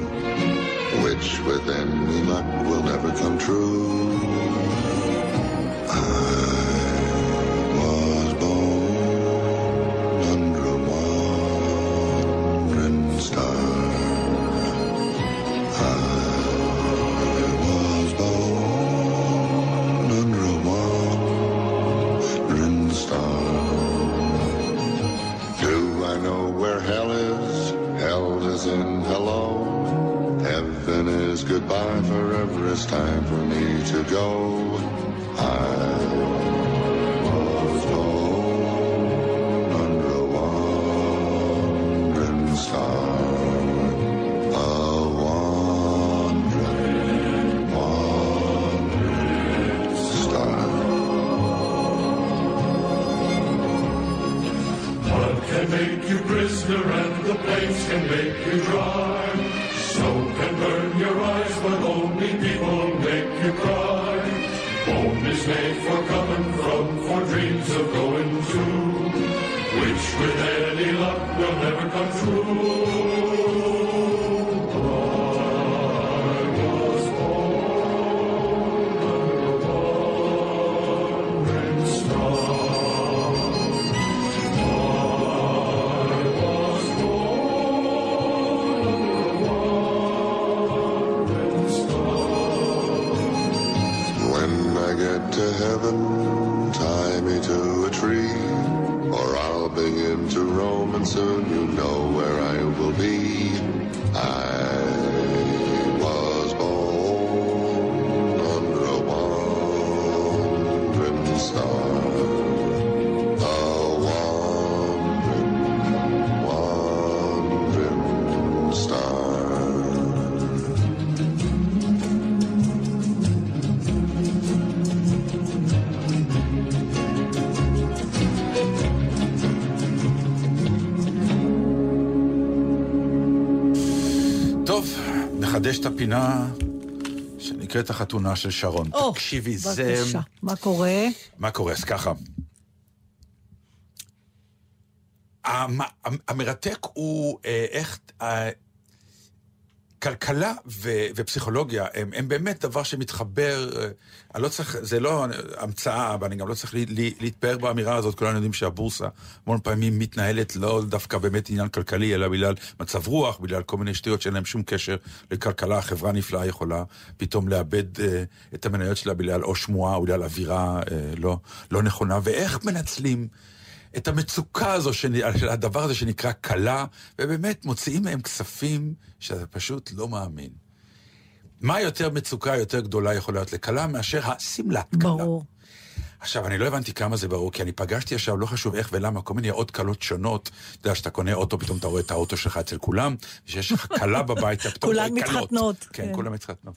within we luck will never come true. To go. נחדש את הפינה שנקראת החתונה של שרון. או, תקשיבי, זה... בבקשה. מה קורה? מה קורה? אז ככה. המ- המ- המרתק הוא אה, איך... כלכלה ו- ופסיכולוגיה הם, הם באמת דבר שמתחבר, אה, אני לא צריך, זה לא המצאה, ואני גם לא צריך לי- לי- להתפאר באמירה הזאת, כולנו יודעים שהבורסה המון פעמים מתנהלת לא דווקא באמת עניין כלכלי, אלא בגלל מצב רוח, בגלל כל מיני שטויות שאין להם שום קשר לכלכלה, חברה נפלאה יכולה פתאום לאבד אה, את המניות שלה בגלל או שמועה או בגלל אווירה אה, לא, לא נכונה, ואיך מנצלים את המצוקה הזו, של הדבר הזה שנקרא כלה, ובאמת מוציאים מהם כספים שאתה פשוט לא מאמין. מה יותר מצוקה יותר גדולה יכולה להיות לכלה מאשר השמלת כלה? ברור. עכשיו, אני לא הבנתי כמה זה ברור, כי אני פגשתי עכשיו, לא חשוב איך ולמה, כל מיני עוד כלות שונות. אתה יודע, כשאתה קונה אוטו, פתאום אתה רואה את האוטו שלך אצל כולם, ושיש לך כלה בבית, אתה פתאום רואה כולן. מתחתנות, כן, כן. כולם מתחתנות.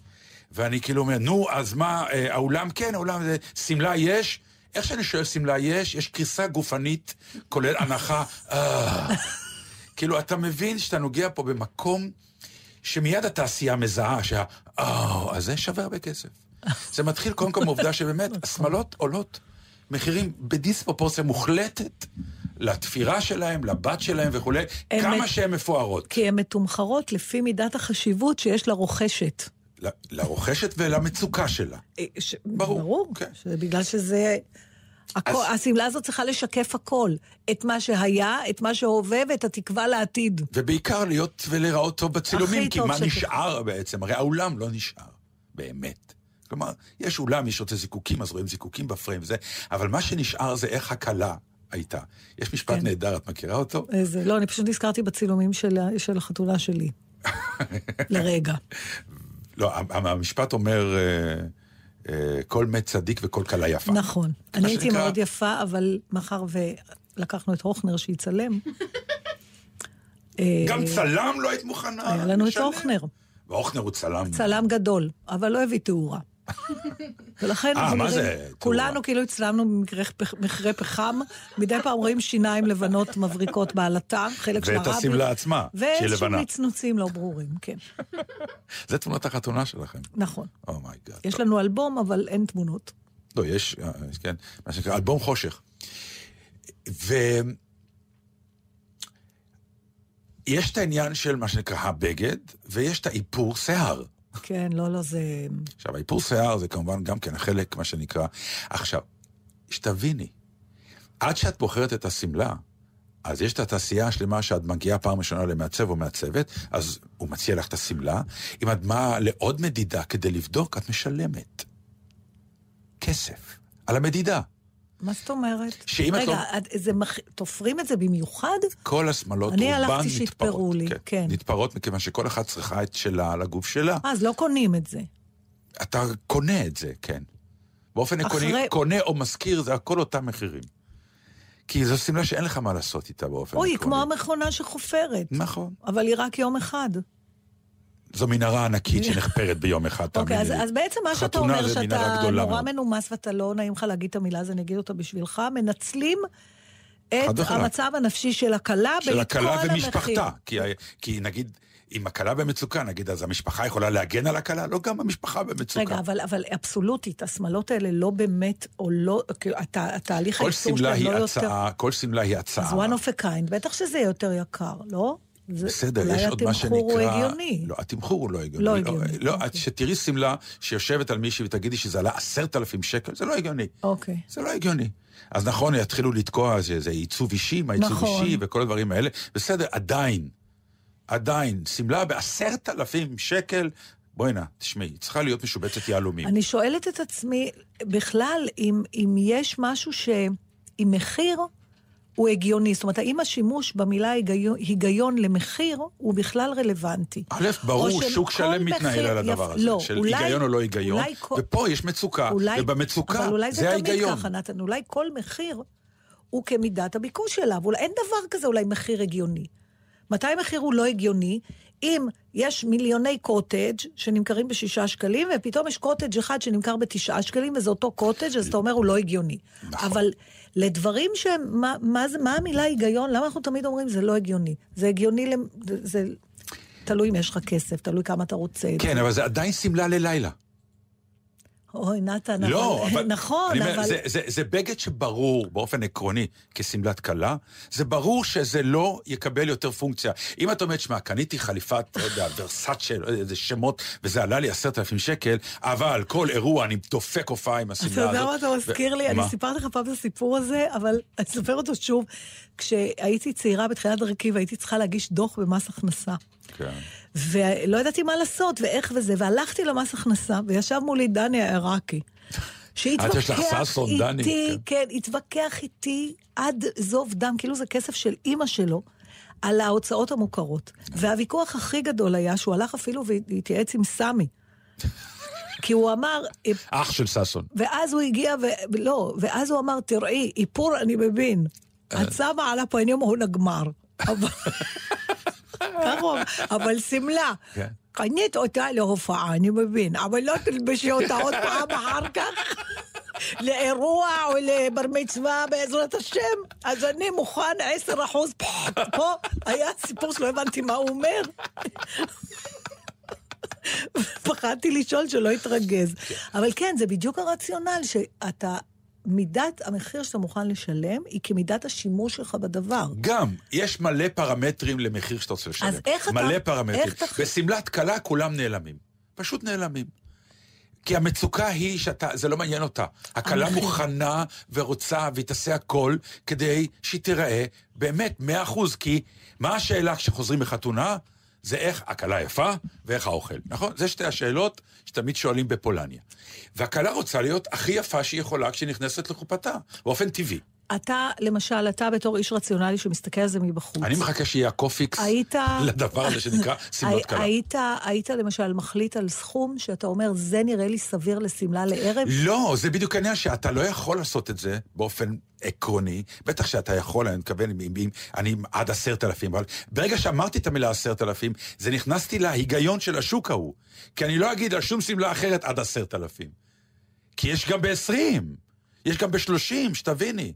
ואני כאילו אומר, נו, אז מה, אה, האולם כן, האולם זה, שמלה יש? איך שאני שואל שמלה יש, יש קריסה גופנית, כולל הנחה, אה. כאילו, אתה מבין שאתה נוגע פה במקום שמיד התעשייה מזהה שה... אה, אז זה שווה הרבה כסף. זה מתחיל קודם כל מעובדה שבאמת, השמלות עולות מחירים בדיספרופורציה מוחלטת לתפירה שלהם, לבת שלהם וכולי, כמה שהן מפוארות. כי הן מתומחרות לפי מידת החשיבות שיש לרוכשת. לרוכשת ולמצוקה שלה. אה, ש... ברור, ברור. כן. בגלל שזה... הכל, אז- השמלה הזאת צריכה לשקף הכל. את מה שהיה, את מה שהווה ואת התקווה לעתיד. ובעיקר להיות ולהיראות טוב בצילומים, כי טוב מה שכך. נשאר בעצם? הרי האולם לא נשאר, באמת. כלומר, יש אולם, יש רוצה זיקוקים, אז רואים זיקוקים בפריים וזה, אבל מה שנשאר זה איך הכלה הייתה. יש משפט כן. נהדר, את מכירה אותו? איזה, לא, אני פשוט נזכרתי בצילומים של, של החתונה שלי. לרגע. לא, המשפט אומר, אה, אה, כל מת צדיק וכל כלה יפה. נכון. אני הייתי שנקרא- מאוד יפה, אבל מאחר ולקחנו את הוכנר שיצלם, אה, גם צלם לא היית מוכנה? היה לנו את? הוכנר. והוכנר הוא צלם. צלם גדול, אבל לא הביא תאורה. ולכן, אה, אנחנו נראים-? כולנו כאילו הצטלמנו במכרה פח- מכרה פחם, מדי פעם רואים שיניים לבנות מבריקות בעלטה, חלק של ואת הרבי. השמלה עצמה, שהיא ואיזשהו לבנה. נצנוצים לא ברורים, כן. זה תמונת החתונה שלכם. Oh נכון. Oh my God. יש לנו אלבום, אבל אין תמונות. לא, יש, אה, כן, מה שנקרא אלבום חושך. ו... יש את העניין של מה שנקרא הבגד, ויש את האיפור שיער. כן, לא, לא, זה... עכשיו, האיפור שיער זה כמובן גם כן חלק, מה שנקרא... עכשיו, שתביני, עד שאת בוחרת את השמלה, אז יש את התעשייה השלמה שאת מגיעה פעם ראשונה למעצב או מעצבת, אז הוא מציע לך את השמלה. אם את באה לעוד מדידה כדי לבדוק, את משלמת. כסף. על המדידה. מה זאת אומרת? שאם את רגע, לא- את- זה מח... תופרים את זה במיוחד? כל השמלות אני רובן הלכתי נתפרות. שיתפרו לי, כן. נתפרות מכיוון שכל אחת צריכה את שלה על הגוף שלה. אה, אז לא קונים את זה. אתה קונה את זה, כן. באופן עקרוני, אחרי- קונה או משכיר, זה הכל אותם מחירים. כי זו שמלה שאין לך מה לעשות איתה באופן אוי, עקרוני. כמו המכונה שחופרת. נכון. אבל היא רק יום אחד. זו מנהרה ענקית שנחפרת ביום אחד, אוקיי, תאמיני אז, לי. אז בעצם מה שאתה אומר, שאתה נורא. מנומס ואתה לא נעים לך להגיד את המילה, אז אני אגיד אותה בשבילך, מנצלים את. המצב הנפשי של הכלה של הכלה. ומשפחתה. כי, כי נגיד, אם הכלה במצוקה, נגיד, אז המשפחה יכולה להגן על הכלה? לא, גם המשפחה במצוקה. רגע, אבל, אבל אבסולוטית, השמלות האלה לא באמת, או לא, הת, התהליך הייצור שמלה שלהם היא לא הצעה, כל שמלה היא יותר... הצעה. אז one of a kind, בטח שזה יהיה יותר יקר, לא? זה, בסדר, יש עוד מה שנקרא... אולי התמחור הוא הגיוני. לא, התמחור הוא לא הגיוני. לא הגיוני, לא, אוקיי. שתראי שמלה שיושבת על מישהי ותגידי שזה עלה עשרת אלפים שקל, זה לא הגיוני. אוקיי. זה לא הגיוני. אז נכון, יתחילו לתקוע שזה עיצוב אישי, מה עיצוב נכון. אישי וכל הדברים האלה. בסדר, עדיין, עדיין, שמלה בעשרת אלפים שקל, בואי נא, תשמעי, היא צריכה להיות משובצת יהלומים. אני שואלת את עצמי, בכלל, אם, אם יש משהו שעם מחיר הוא הגיוני. זאת אומרת, האם השימוש במילה היגיון, היגיון למחיר הוא בכלל רלוונטי? א', ברור, שוק שלם מתנהל על הדבר יפ- הזה, לא, של אולי- היגיון או לא היגיון, אולי כל- ופה יש מצוקה, אולי, ובמצוקה אבל אולי זה, זה תמיד ההיגיון. ככה, נתן. אולי כל מחיר הוא כמידת הביקוש אליו. אולי אין דבר כזה אולי מחיר הגיוני. מתי מחיר הוא לא הגיוני? אם יש מיליוני קוטג' שנמכרים בשישה שקלים, ופתאום יש קוטג' אחד שנמכר בתשעה שקלים, וזה אותו קוטג', אז אתה אומר, הוא לא הגיוני. נכון. אבל לדברים שהם, מה, מה, זה, מה המילה היגיון? למה אנחנו תמיד אומרים, זה לא הגיוני? זה הגיוני, למ- זה, זה תלוי אם יש לך כסף, תלוי כמה אתה רוצה כן. אבל זה עדיין שמלה ללילה. אוי, נתן, לא, אבל... נכון, אני אומר, אבל... זה, זה, זה בגד שברור באופן עקרוני כשמלת כלה, זה ברור שזה לא יקבל יותר פונקציה. אם את אומרת, שמע, קניתי חליפת, לא יודע, ורסאצ'ה, לא יודע, איזה שמות, וזה עלה לי עשרת אלפים שקל, אבל כל אירוע אני דופק הופעה עם השמלה אתה הזאת. יודע מה אתה מזכיר לי? אני מה? סיפרתי לך פעם את הסיפור הזה, אבל אני אספר אותו שוב. כשהייתי צעירה בתחילת דרכי והייתי צריכה להגיש דוח במס הכנסה. כן. ולא ידעתי מה לעשות ואיך וזה, והלכתי למס הכנסה, וישב מולי דני העיראקי. דני, איתי, כן, התווכח איתי עד זוב דם, כאילו זה כסף של אימא שלו, על ההוצאות המוכרות. והוויכוח הכי גדול היה שהוא הלך אפילו והתייעץ עם סמי. כי הוא אמר, אח של ששון. ואז הוא הגיע, ו... לא, ואז הוא אמר, תראי, איפור אני מבין. הצבע על הפנים הוא נגמר. אמר, אבל שמלה. כן. קנית אותה להופעה, אני מבין, אבל לא תלבשי אותה עוד פעם אחר כך. לאירוע או לבר מצווה בעזרת השם, אז אני מוכן עשר אחוז, פה היה סיפור שלא הבנתי מה הוא אומר. פחדתי לשאול שלא יתרגז. אבל כן, זה בדיוק הרציונל, שאתה, מידת המחיר שאתה מוכן לשלם, היא כמידת השימוש שלך בדבר. גם, יש מלא פרמטרים למחיר שאתה רוצה לשלם. אז איך אתה- מלא פרמטרים. איך אתה- בשמלת כלה כולם נעלמים. פשוט נעלמים. כי המצוקה היא שאתה, זה לא מעניין אותה. הכלה. מוכנה ורוצה והיא תעשה הכל כדי שהיא תיראה באמת מאה אחוז. כי מה השאלה כשחוזרים מחתונה? זה איך הכלה יפה ואיך האוכל, נכון? זה שתי השאלות שתמיד שואלים בפולניה. והכלה רוצה להיות הכי יפה שהיא יכולה כשהיא נכנסת לחופתה, באופן טבעי. אתה, למשל, אתה בתור איש רציונלי שמסתכל על זה מבחוץ. אני מחכה שיהיה הקופיקס היית... לדבר הזה שנקרא שמלות כלה. היית, היית למשל מחליט על סכום שאתה אומר, זה נראה לי סביר לשמלה לערב? לא, זה בדיוק העניין שאתה לא יכול לעשות את זה באופן עקרוני. בטח שאתה יכול, אני מתכוון, אם, אם, אני עד עשרת אלפים, אבל ברגע שאמרתי את המילה עשרת אלפים, זה נכנסתי להיגיון של השוק ההוא. כי אני לא אגיד על שום שמלה אחרת עד עשרת אלפים. כי יש גם ב-20, יש גם ב-30, שתביני.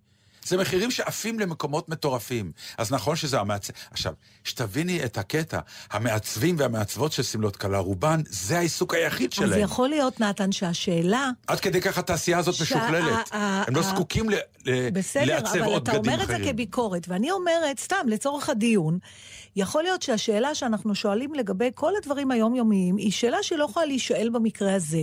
זה מחירים שעפים למקומות מטורפים. אז נכון שזה המעצב... עכשיו, שתביני את הקטע, המעצבים והמעצבות של שמלות כלה, רובן, זה העיסוק היחיד שלהם. אז יכול להיות, נתן, שהשאלה... עד כדי כך התעשייה הזאת שה- משוכללת. ה- ה- הם לא זקוקים ל- ל- בסדר, לעצב אבל אתה אומר את זה. כביקורת, ואני אומרת, סתם, לצורך הדיון, יכול להיות שהשאלה שאנחנו שואלים לגבי כל הדברים היומיומיים, היא שאלה שלא יכולה להישאל במקרה הזה.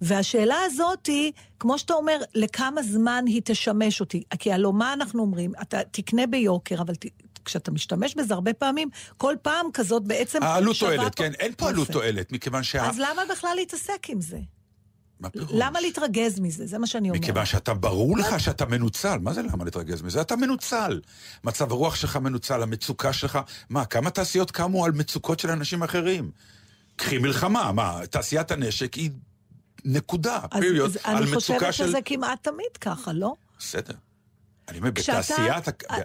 והשאלה הזאת היא, כמו שאתה אומר, לכמה זמן היא תשמש אותי? כי הלוא מה אנחנו אומרים? אתה תקנה ביוקר, אבל ת... כשאתה משתמש בזה הרבה פעמים, כל פעם כזאת בעצם העלות תועלת, כן, אין פה עלות. תועלת, מכיוון שה... אז למה בכלל להתעסק עם זה? למה להתרגז מזה? זה מה שאני אומרת. מכיוון שאתה, ברור לך שאתה מנוצל. מה זה למה להתרגז מזה? אתה מנוצל. מצב הרוח שלך מנוצל, המצוקה שלך... מה, כמה תעשיות קמו על מצוקות של אנשים אחרים? קחי מלחמה, מה, תעשיית הנשק היא נקודה, פיריוד, על אני מצוקה חושבת של... שזה כמעט תמיד ככה, לא? בסדר. אני אומר, בתעשיית... אה,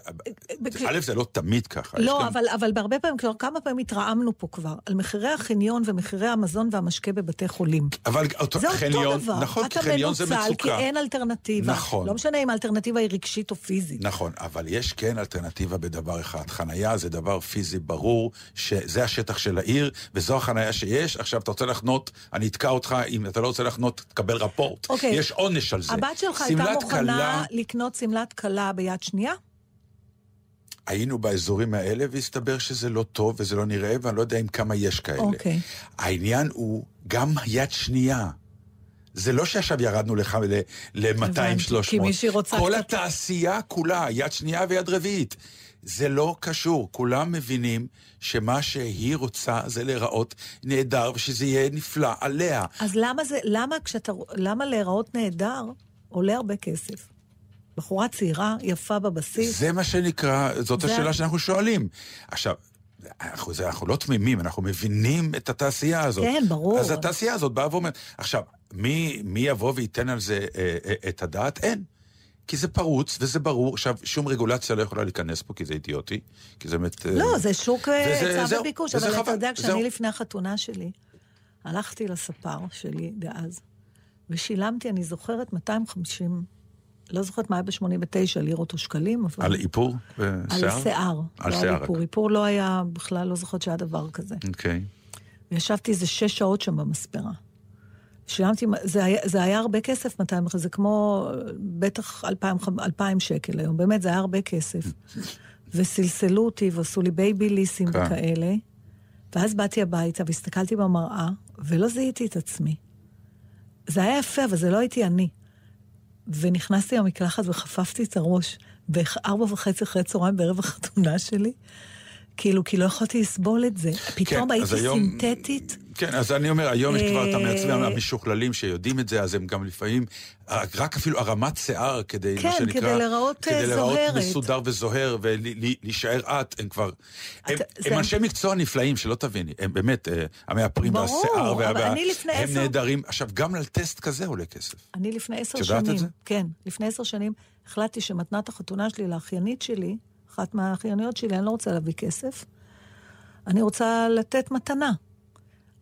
ב- א', זה לא תמיד ככה. לא, גם- אבל, אבל בהרבה פעמים, כבר כמה פעמים התרעמנו פה כבר, על מחירי החניון ומחירי המזון והמשקה בבתי חולים. אבל אותו זה חניון, אותו דבר. נכון, אתה חניון זה מנוצל, כי מצוקה. אין אלטרנטיבה. נכון. לא משנה אם האלטרנטיבה היא רגשית או פיזית. נכון, אבל יש כן אלטרנטיבה בדבר אחד. חנייה זה דבר פיזי ברור, שזה השטח של העיר, וזו החנייה שיש. עכשיו, אתה רוצה לחנות, אני אתקע אותך, אם אתה לא רוצה לחנות, תקבל רפורט. אוקיי. יש עונש על זה. הבת שלך הייתה מוכנה כלה, לקנות שמלת כלה ביד שנייה? היינו באזורים האלה, והסתבר שזה לא טוב וזה לא נראה, ואני לא יודע אם כמה יש כאלה. אוקיי. העניין הוא גם יד שנייה. זה לא שעכשיו ירדנו לך ל-200-300. כי מישהי רוצה כל קצת- התעשייה כולה, יד שנייה ויד רביעית. זה לא קשור. כולם מבינים שמה שהיא רוצה זה להיראות נהדר ושזה יהיה נפלא עליה. אז למה זה, למה כשאתה, למה להיראות נהדר עולה הרבה כסף? בחורה צעירה, יפה בבסיס. זה מה שנקרא, זאת זה- השאלה שאנחנו שואלים. עכשיו, אנחנו, זה, אנחנו לא תמימים, אנחנו מבינים את התעשייה הזאת. כן, ברור. אז התעשייה הזאת באה ואומרת, עכשיו, מי, מי יבוא וייתן על זה אה, אה, את הדעת? אין. כי זה פרוץ וזה ברור. עכשיו, שום רגולציה לא יכולה להיכנס פה, כי זה אידיוטי. כי זה באמת... אה, לא, זה שוק אה, היצע זהו, וביקוש, אבל אתה יודע, זהו. כשאני לפני החתונה שלי, הלכתי לספר שלי דאז, ושילמתי, אני זוכרת, 250, לא זוכרת מה היה ב-89, לירות או שקלים, אבל... על איפור על ושיער? שיער. על לא שיער על רק. איפור. איפור לא היה, בכלל לא זוכרת שהיה דבר כזה. אוקיי. וישבתי איזה שש שעות שם במספרה. שילמתי, זה היה, זה היה הרבה כסף, 200, זה כמו בטח 2,000, 2,000 שקל היום, באמת, זה היה הרבה כסף. וסלסלו אותי ועשו לי בייבי ליסים כן. וכאלה. ואז באתי הביתה והסתכלתי במראה, ולא זיהיתי את עצמי. זה היה יפה, אבל זה לא הייתי אני. ונכנסתי למקלחת וחפפתי את הראש בארבע וחצי אחרי צהריים בערב החתונה שלי. כאילו, כי לא יכולתי לסבול את זה. פתאום אז הייתי היום- סינתטית. כן, אז אני אומר, היום יש כבר את אה, המעצבים המשוכללים שיודעים את זה, אז הם גם לפעמים, רק אפילו הרמת שיער כדי, כן, מה שנקרא... כדי להיראות, כדי אה, זוהרת. מסודר וזוהר ולהישאר את, הם כבר... הם, הם אנשי מקצוע נפלאים, שלא תביני, הם באמת, אה, המאפרים והשיער, הם נהדרים. עכשיו, גם על טסט כזה עולה כסף. אני לפני עשר את יודעת את שנים, זה? כן, לפני עשר שנים החלטתי שמתנת החתונה שלי לאחיינית שלי, אחת מהאחייניות שלי, אני לא רוצה להביא כסף, אני רוצה לתת מתנה.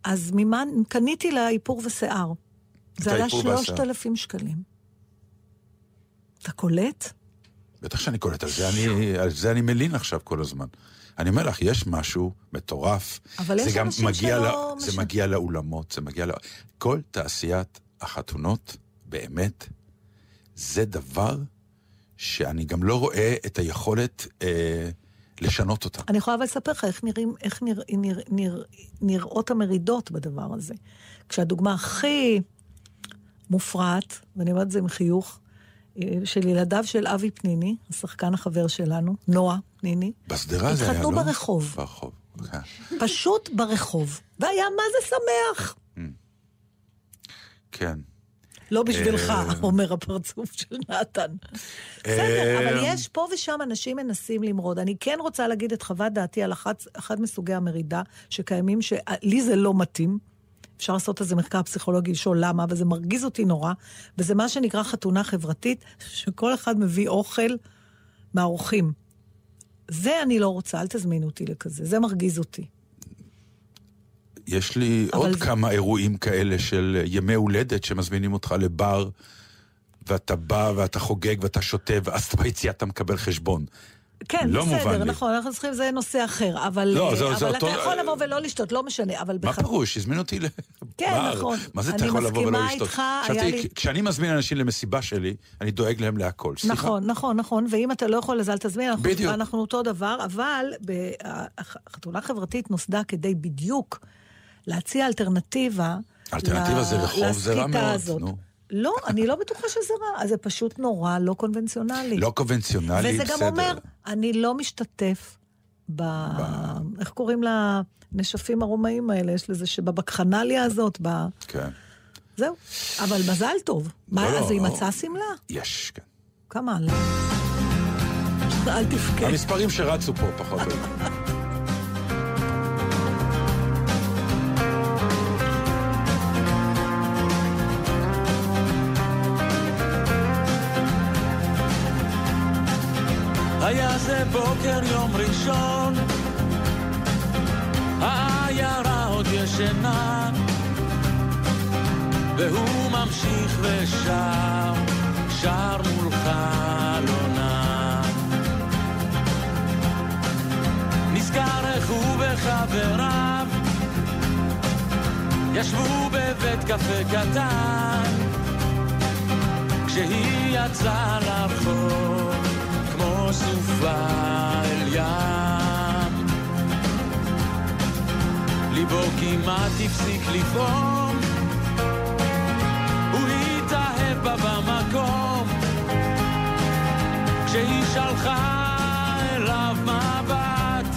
אז ממה, קניתי לה איפור ושיער. זה עלה האיפור והשיער. שלושת אלפים שקלים. אתה קולט? בטח שאני קולט, על זה אני, על זה אני מלין עכשיו כל הזמן. אני אומר לך, יש משהו מטורף. אבל זה יש אנשים מגיע שלא ל... זה משנה. מגיע לאולמות, זה מגיע ל... כל תעשיית החתונות, באמת, זה דבר שאני גם לא רואה את היכולת אה, לשנות אותה. אני יכולה אבל לספר לך איך, נראים, איך נרא, נרא, נרא, נראות המרידות בדבר הזה. כשהדוגמה הכי מופרעת, ואני אומרת את זה עם חיוך, אה, של ילדיו של אבי פניני, השחקן החבר שלנו, נועה פניני, בשדרה זה היה, לא? התחתנו ברחוב. ברחוב, כן. פשוט ברחוב. והיה מה זה שמח. כן. לא בשבילך, אה. אומר הפרצוף של נתן. בסדר, אבל יש פה ושם אנשים מנסים למרוד. אני כן רוצה להגיד את חוות דעתי על אחת, אחד מסוגי המרידה שקיימים, שלי זה לא מתאים. אפשר לעשות איזה מחקר פסיכולוגי, לשאול למה, וזה מרגיז אותי נורא. וזה מה שנקרא חתונה חברתית, שכל אחד מביא אוכל מהאורחים. זה אני לא רוצה, אל תזמינו אותי לכזה, זה מרגיז אותי. יש לי עוד זה- כמה אירועים כאלה של ימי הולדת שמזמינים אותך לבר ואתה בא ואתה חוגג ואתה שותה, ואז ביציאה אתה מקבל חשבון. כן, לא בסדר, לי. נכון, אנחנו צריכים, זה נושא אחר, אבל, לא, זה- אבל זה אתה אותו- יכול לבוא ולא לשתות, לא משנה, אבל... מה בח- פירוש? הזמינו אותי ל... כן. נכון. מה זה אתה אני יכול לבוא ולא מסכימה לשתות? איתך, היה תראי, לי- כשאני מזמין אנשים למסיבה שלי, אני דואג להם להכל. סליחה? נכון, נכון, נכון, ואם אתה לא יכול אז אל תזמין, אנחנו, בדיוק. אנחנו אותו דבר, אבל החתונה החברתית נוסדה כדי בדיוק להציע אלטרנטיבה. אלטרנטיבה ל- זה רחוב, זה רע מאוד, הזאת. נו. לא, אני לא בטוחה שזה רע, זה פשוט נורא לא קונבנציונלי. לא קונבנציונלי, וזה בסדר. גם אומר, אני לא משתתף ב... איך קוראים לנשפים הרומאים האלה? יש לזה שבבקחנליה הזאת, ב... כן. זהו. אבל מזל טוב. מה, לא, אז היא לא. מצאה שמלה? יש, כן. כמה עלה? אל תבכה. המספרים שרצו פה, פחות או יותר. בוקר יום ראשון, העיירה עוד ישנה, והוא ממשיך ושר, שר מול חלונה. נזכר איך הוא וחבריו ישבו בבית קפה קטן, כשהיא יצאה לרחוב. כמו סופה אל ים. ליבו כמעט הפסיק לפעום, הוא התאהב במקום, כשהיא שלחה אליו מבט,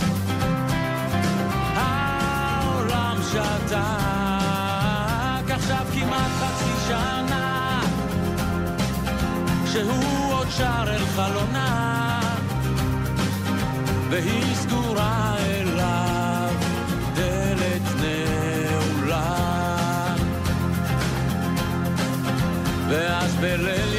העולם שתק, עכשיו כמעט חצי שנה, שהוא עוד שר אל חלונה, והיא סגורה אליו, דלת נעולה. ואז בליל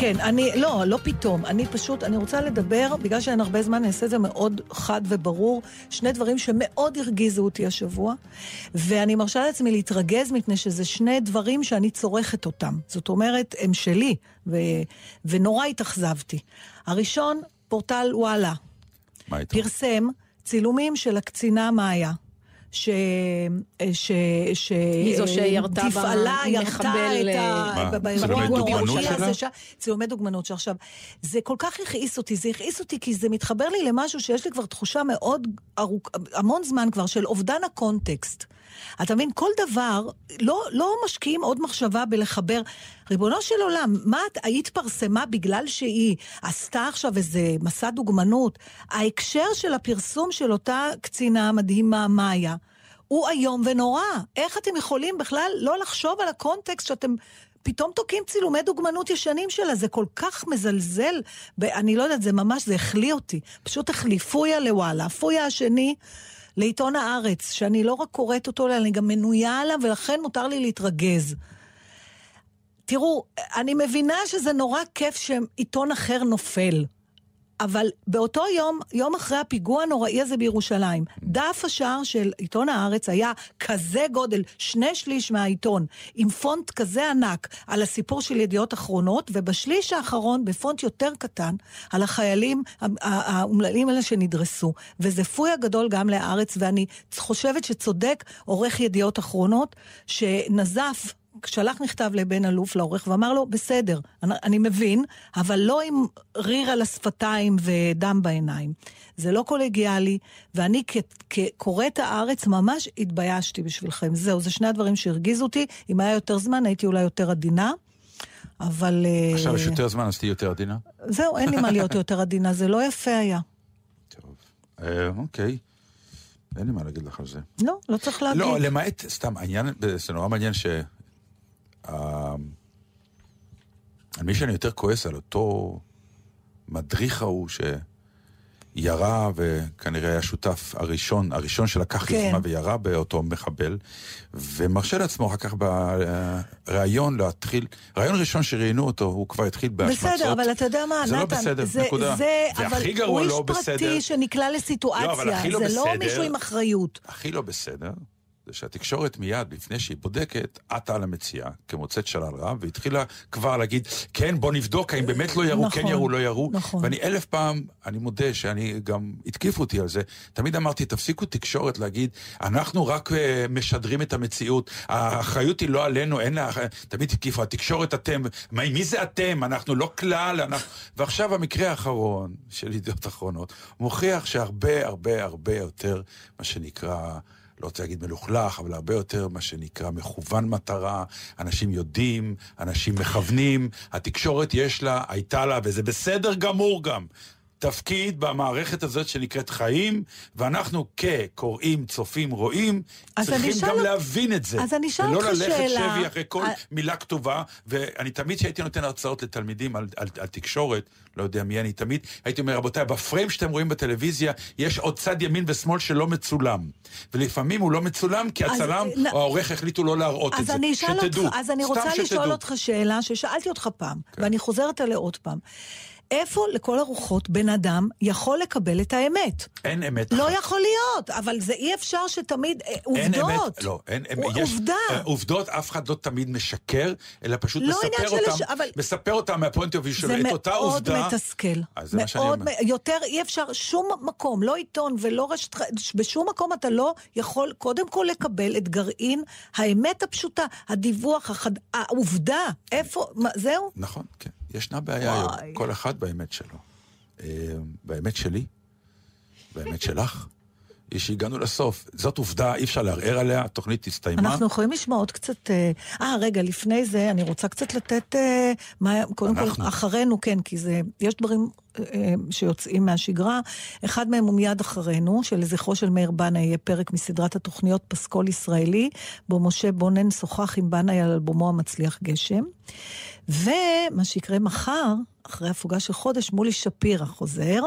כן, אני, לא, לא פתאום. אני פשוט, אני רוצה לדבר, בגלל שאין הרבה זמן, אני אעשה את זה מאוד חד וברור. שני דברים שמאוד הרגיזו אותי השבוע, ואני מרשה לעצמי להתרגז מפני שזה שני דברים שאני צורכת אותם. זאת אומרת, הם שלי, ו, ונורא התאכזבתי. הראשון, פורטל וואלה. מה איתו? פרסם צילומים של הקצינה מאיה, ש... ש... ש... היא זו שירתה תפעלה, ירתה במחבל, את ה... אה, באירוע דוגמנות הזה שלה? ש- צילומי דוגמנות שעכשיו, זה כל כך הכעיס אותי, זה הכעיס אותי כי זה מתחבר לי למשהו שיש לי כבר תחושה מאוד ארוכ... המון זמן כבר של אובדן הקונטקסט. אתה מבין, כל דבר, לא, לא משקיעים עוד מחשבה בלחבר. ריבונו של עולם, מה את היית פרסמה בגלל שהיא עשתה עכשיו איזה מסע דוגמנות? ההקשר של הפרסום של אותה קצינה מדהימה, מאיה, הוא איום ונורא. איך אתם יכולים בכלל לא לחשוב על הקונטקסט שאתם פתאום תוקעים צילומי דוגמנות ישנים שלה? זה כל כך מזלזל. אני לא יודעת, זה ממש, זה החליא אותי. פשוט החליא. פויה לוואלה. פויה השני לעיתון הארץ, שאני לא רק קוראת אותו, אלא אני גם מנויה עליו, ולכן מותר לי להתרגז. תראו, אני מבינה שזה נורא כיף שעיתון אחר נופל. אבל באותו יום, יום אחרי הפיגוע הנוראי הזה בירושלים, דף השער של עיתון הארץ היה כזה גודל, שני שליש מהעיתון, עם פונט כזה ענק על הסיפור של ידיעות אחרונות, ובשליש האחרון, בפונט יותר קטן, על החיילים האומללים האלה שנדרסו. וזה פויה גדול גם להארץ, ואני חושבת שצודק עורך ידיעות אחרונות, שנזף שלח מכתב לבן אלוף, לעורך, ואמר לו, בסדר, אני, אני מבין, אבל לא עם ריר על השפתיים ודם בעיניים. זה לא קולגיאלי, ואני כקוראת הארץ ממש התביישתי בשבילכם. זהו, זה שני הדברים שהרגיזו אותי. אם היה יותר זמן, הייתי אולי יותר עדינה, אבל... אה, עכשיו יש יותר זמן, אז תהיי יותר עדינה. זהו, אין לי מה להיות יותר עדינה, זה לא יפה היה. אה, אוקיי. אין לי מה להגיד לך על זה. לא, לא צריך להגיד. לא, למעט, סתם, העניין, זה נורא מעניין ש... על מי שאני יותר כועס על אותו מדריך ההוא שירה וכנראה היה שותף הראשון, הראשון שלקח כן. יוזמה וירה באותו מחבל, ומרשה לעצמו אחר כך בריאיון להתחיל, ראיון ראשון שראיינו אותו, הוא כבר התחיל בהשמצות. בסדר, אבל אתה יודע מה, זה לא נתן, בסדר, זה, נקודה. זה, והכי אבל גרוע הוא לא איש בסדר. פרטי שנקלע לסיטואציה, לא, הכי לא זה לא בסדר- מישהו עם אחריות. הכי לא בסדר, זה שהתקשורת מיד, לפני שהיא בודקת, עטה על המציאה, כמוצאת שלל רב, והתחילה כבר להגיד, כן, בוא נבדוק האם באמת לא ירו, נכון, כן ירו, לא ירו. נכון. ואני אלף פעם, אני מודה שאני גם, התקיפו אותי על זה, תמיד אמרתי, תפסיקו תקשורת להגיד, אנחנו רק uh, משדרים את המציאות, האחריות היא לא עלינו, אין לה... תמיד התקיפו, התקשורת אתם, מי, מי זה אתם? אנחנו לא כלל, אנחנו... ועכשיו המקרה האחרון של ידיעות אחרונות, מוכיח שהרבה הרבה הרבה יותר, מה שנקרא... לא רוצה להגיד מלוכלך, אבל הרבה יותר מה שנקרא מכוון מטרה. אנשים יודעים, אנשים מכוונים, התקשורת יש לה, הייתה לה, וזה בסדר גמור גם. תפקיד במערכת הזאת שנקראת חיים, ואנחנו כקוראים, צופים, רואים, אז צריכים גם אותך- להבין את זה. אז אני אשאל ולא אותך ללכת שאלה. שבי אחרי כל אה- מילה כתובה, ואני תמיד כשהייתי נותן הרצאות לתלמידים על, על, על תקשורת, לא יודע מי אני תמיד, הייתי אומר, רבותיי, בפריים שאתם רואים בטלוויזיה, יש עוד צד ימין ושמאל שלא מצולם. ולפעמים הוא לא מצולם כי אז, הצלם נ- או העורך החליטו לא להראות את אז זה. שתדעו. אותך, אז אני רוצה לשאול. אותך שאלה ששאלתי אותך פעם, כן. ואני חוזרת עליה עוד פעם. איפה לכל הרוחות בן אדם יכול לקבל את האמת? אין אמת לא אחת. יכול להיות, אבל זה אי אפשר שתמיד... אה, אין עובדות. אמת, לא, אין אמת. יש- עובדה. אה, עובדות, אף אחד לא תמיד משקר, אלא פשוט לא מספר אותם, לש- אבל- מספר אותם מהפוינט אוף שלו, זה את אותה מאוד עובדה. מתסכל. אז זה מה שאני מאוד, אומר. יותר אי אפשר, שום מקום, לא עיתון ולא רשת, בשום מקום אתה לא יכול קודם כל לקבל את גרעין האמת הפשוטה, הדיווח, החד... העובדה, איפה, מה, זהו? נכון, כן. ישנה בעיה היום. כל אחד באמת שלו. אה, באמת שלי, באמת שלך, היא שהגענו לסוף. זאת עובדה, אי אפשר לערער עליה, התוכנית הסתיימה. אנחנו יכולים לשמוע עוד קצת... אה, אה, רגע, לפני זה אני רוצה קצת לתת... אה, מה, קודם אנחנו. כל, אחרינו, כן, כי זה... יש דברים אה, שיוצאים מהשגרה. אחד מהם הוא מיד אחרינו, שלזכרו של מאיר בנאי יהיה פרק מסדרת התוכניות פסקול ישראלי, בו משה בונן שוחח עם בנאי על אלבומו המצליח גשם. ומה שיקרה מחר, אחרי הפוגה של חודש, מולי שפירא חוזר,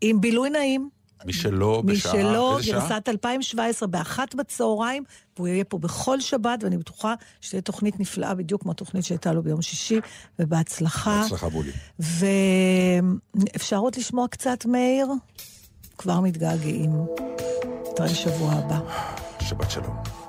עם בילוי נעים. מי שלא, בשעה, משלו, איזה שעה? גרסת 2017, באחת בצהריים, והוא יהיה פה בכל שבת, ואני בטוחה שתהיה תוכנית נפלאה, בדיוק כמו התוכנית שהייתה לו ביום שישי, ובהצלחה. בהצלחה בולי. ואפשר עוד לשמוע קצת, מאיר? כבר מתגעגעים. נתראה שבוע הבא. שבת שלום.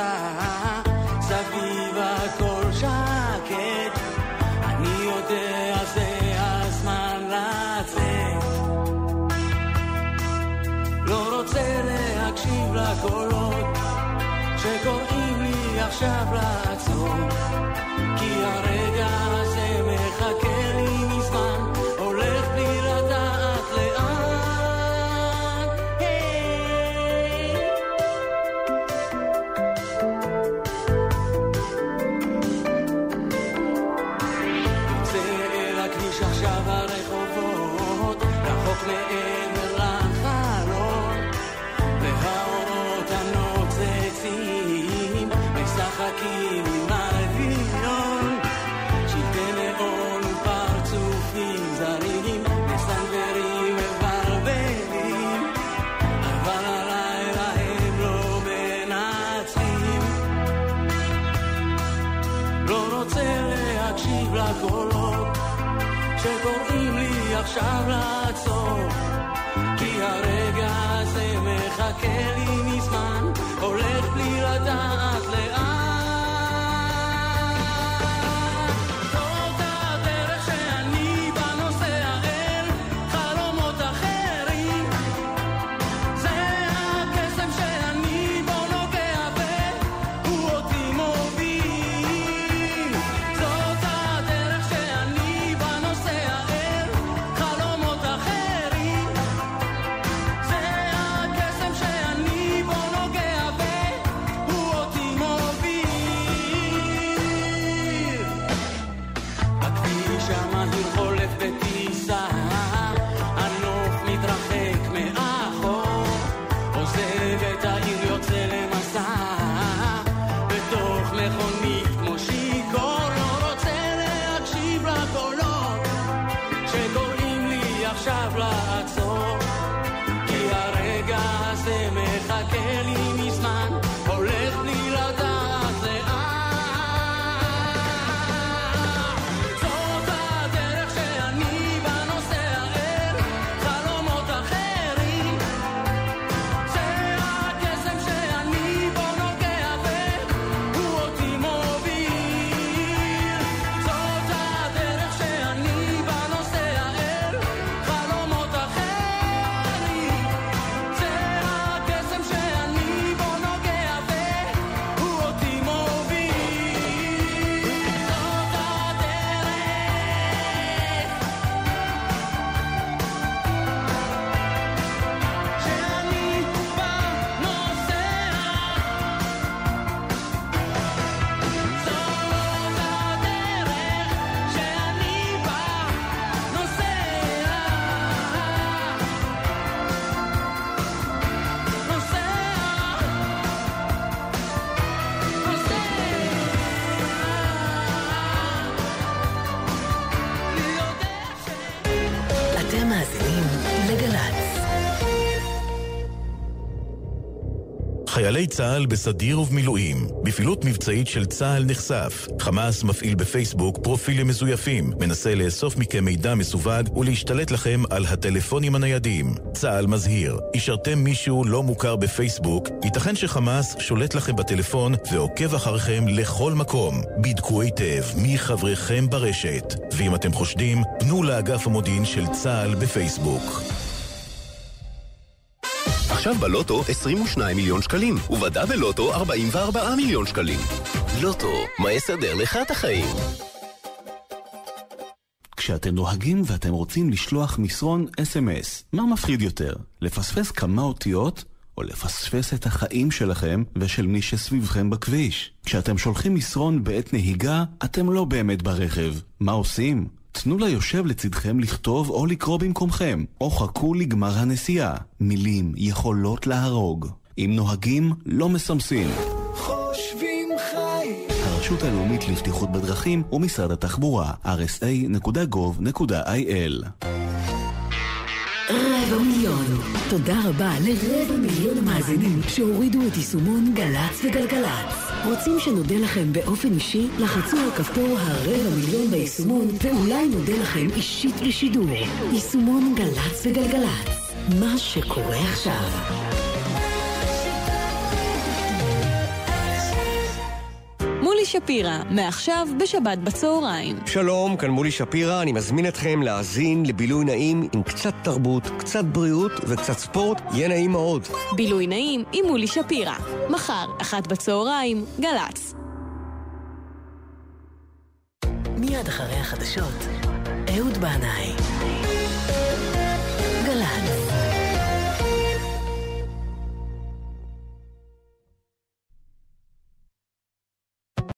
עושה, סביב הכל שקט, אני יודע זה הזמן לצאת. לא רוצה להקשיב לקולות שקוראים לי עכשיו לעצור, כי הרגע הזה עכשיו לעצור כי הרגע הזה מחכה לי מזמן הולך בלי לדעת לאן צה"ל בסדיר ובמילואים. בפעילות מבצעית של צה"ל נחשף. חמאס מפעיל בפייסבוק פרופילים מזויפים, מנסה לאסוף מכם מידע מסווג ולהשתלט לכם על הטלפונים הניידים. צה"ל מזהיר, אישרתם מישהו לא מוכר בפייסבוק, ייתכן שחמאס שולט לכם בטלפון ועוקב אחריכם לכל מקום. בדקו היטב מי חבריכם ברשת. ואם אתם חושדים, פנו לאגף המודיעין של צה"ל בפייסבוק. עכשיו בלוטו 22 מיליון שקלים, ובדאבל לוטו 44 מיליון שקלים. לוטו, מה יסדר לך את החיים? כשאתם נוהגים ואתם רוצים לשלוח מסרון אס.אם.אס, מה מפחיד יותר? לפספס כמה אותיות? או לפספס את החיים שלכם ושל מי שסביבכם בכביש? כשאתם שולחים מסרון בעת נהיגה, אתם לא באמת ברכב. מה עושים? תנו ליושב לצדכם לכתוב או לקרוא במקומכם, או חכו לגמר הנסיעה. מילים יכולות להרוג. אם נוהגים, לא מסמסים. חושבים חיים הרשות הלאומית לבטיחות בדרכים ומשרד התחבורה, rsa.gov.il רבע מיליון. תודה רבה לרבע מיליון המאזינים שהורידו את יישומון גל"צ וגלגלצ. רוצים שנודה לכם באופן אישי? לחצו על כפתור הרבע מיליון ביישומון ואולי נודה לכם אישית בשידור. יישומון גל"צ וגלגלצ. מה שקורה עכשיו. מולי שפירא, מעכשיו בשבת בצהריים. שלום, כאן מולי שפירא, אני מזמין אתכם להאזין לבילוי נעים עם קצת תרבות, קצת בריאות וקצת ספורט, יהיה נעים מאוד. בילוי נעים עם מולי שפירא. מחר, אחת בצהריים, גל"צ. מיד אחרי החדשות, אהוד בנאי.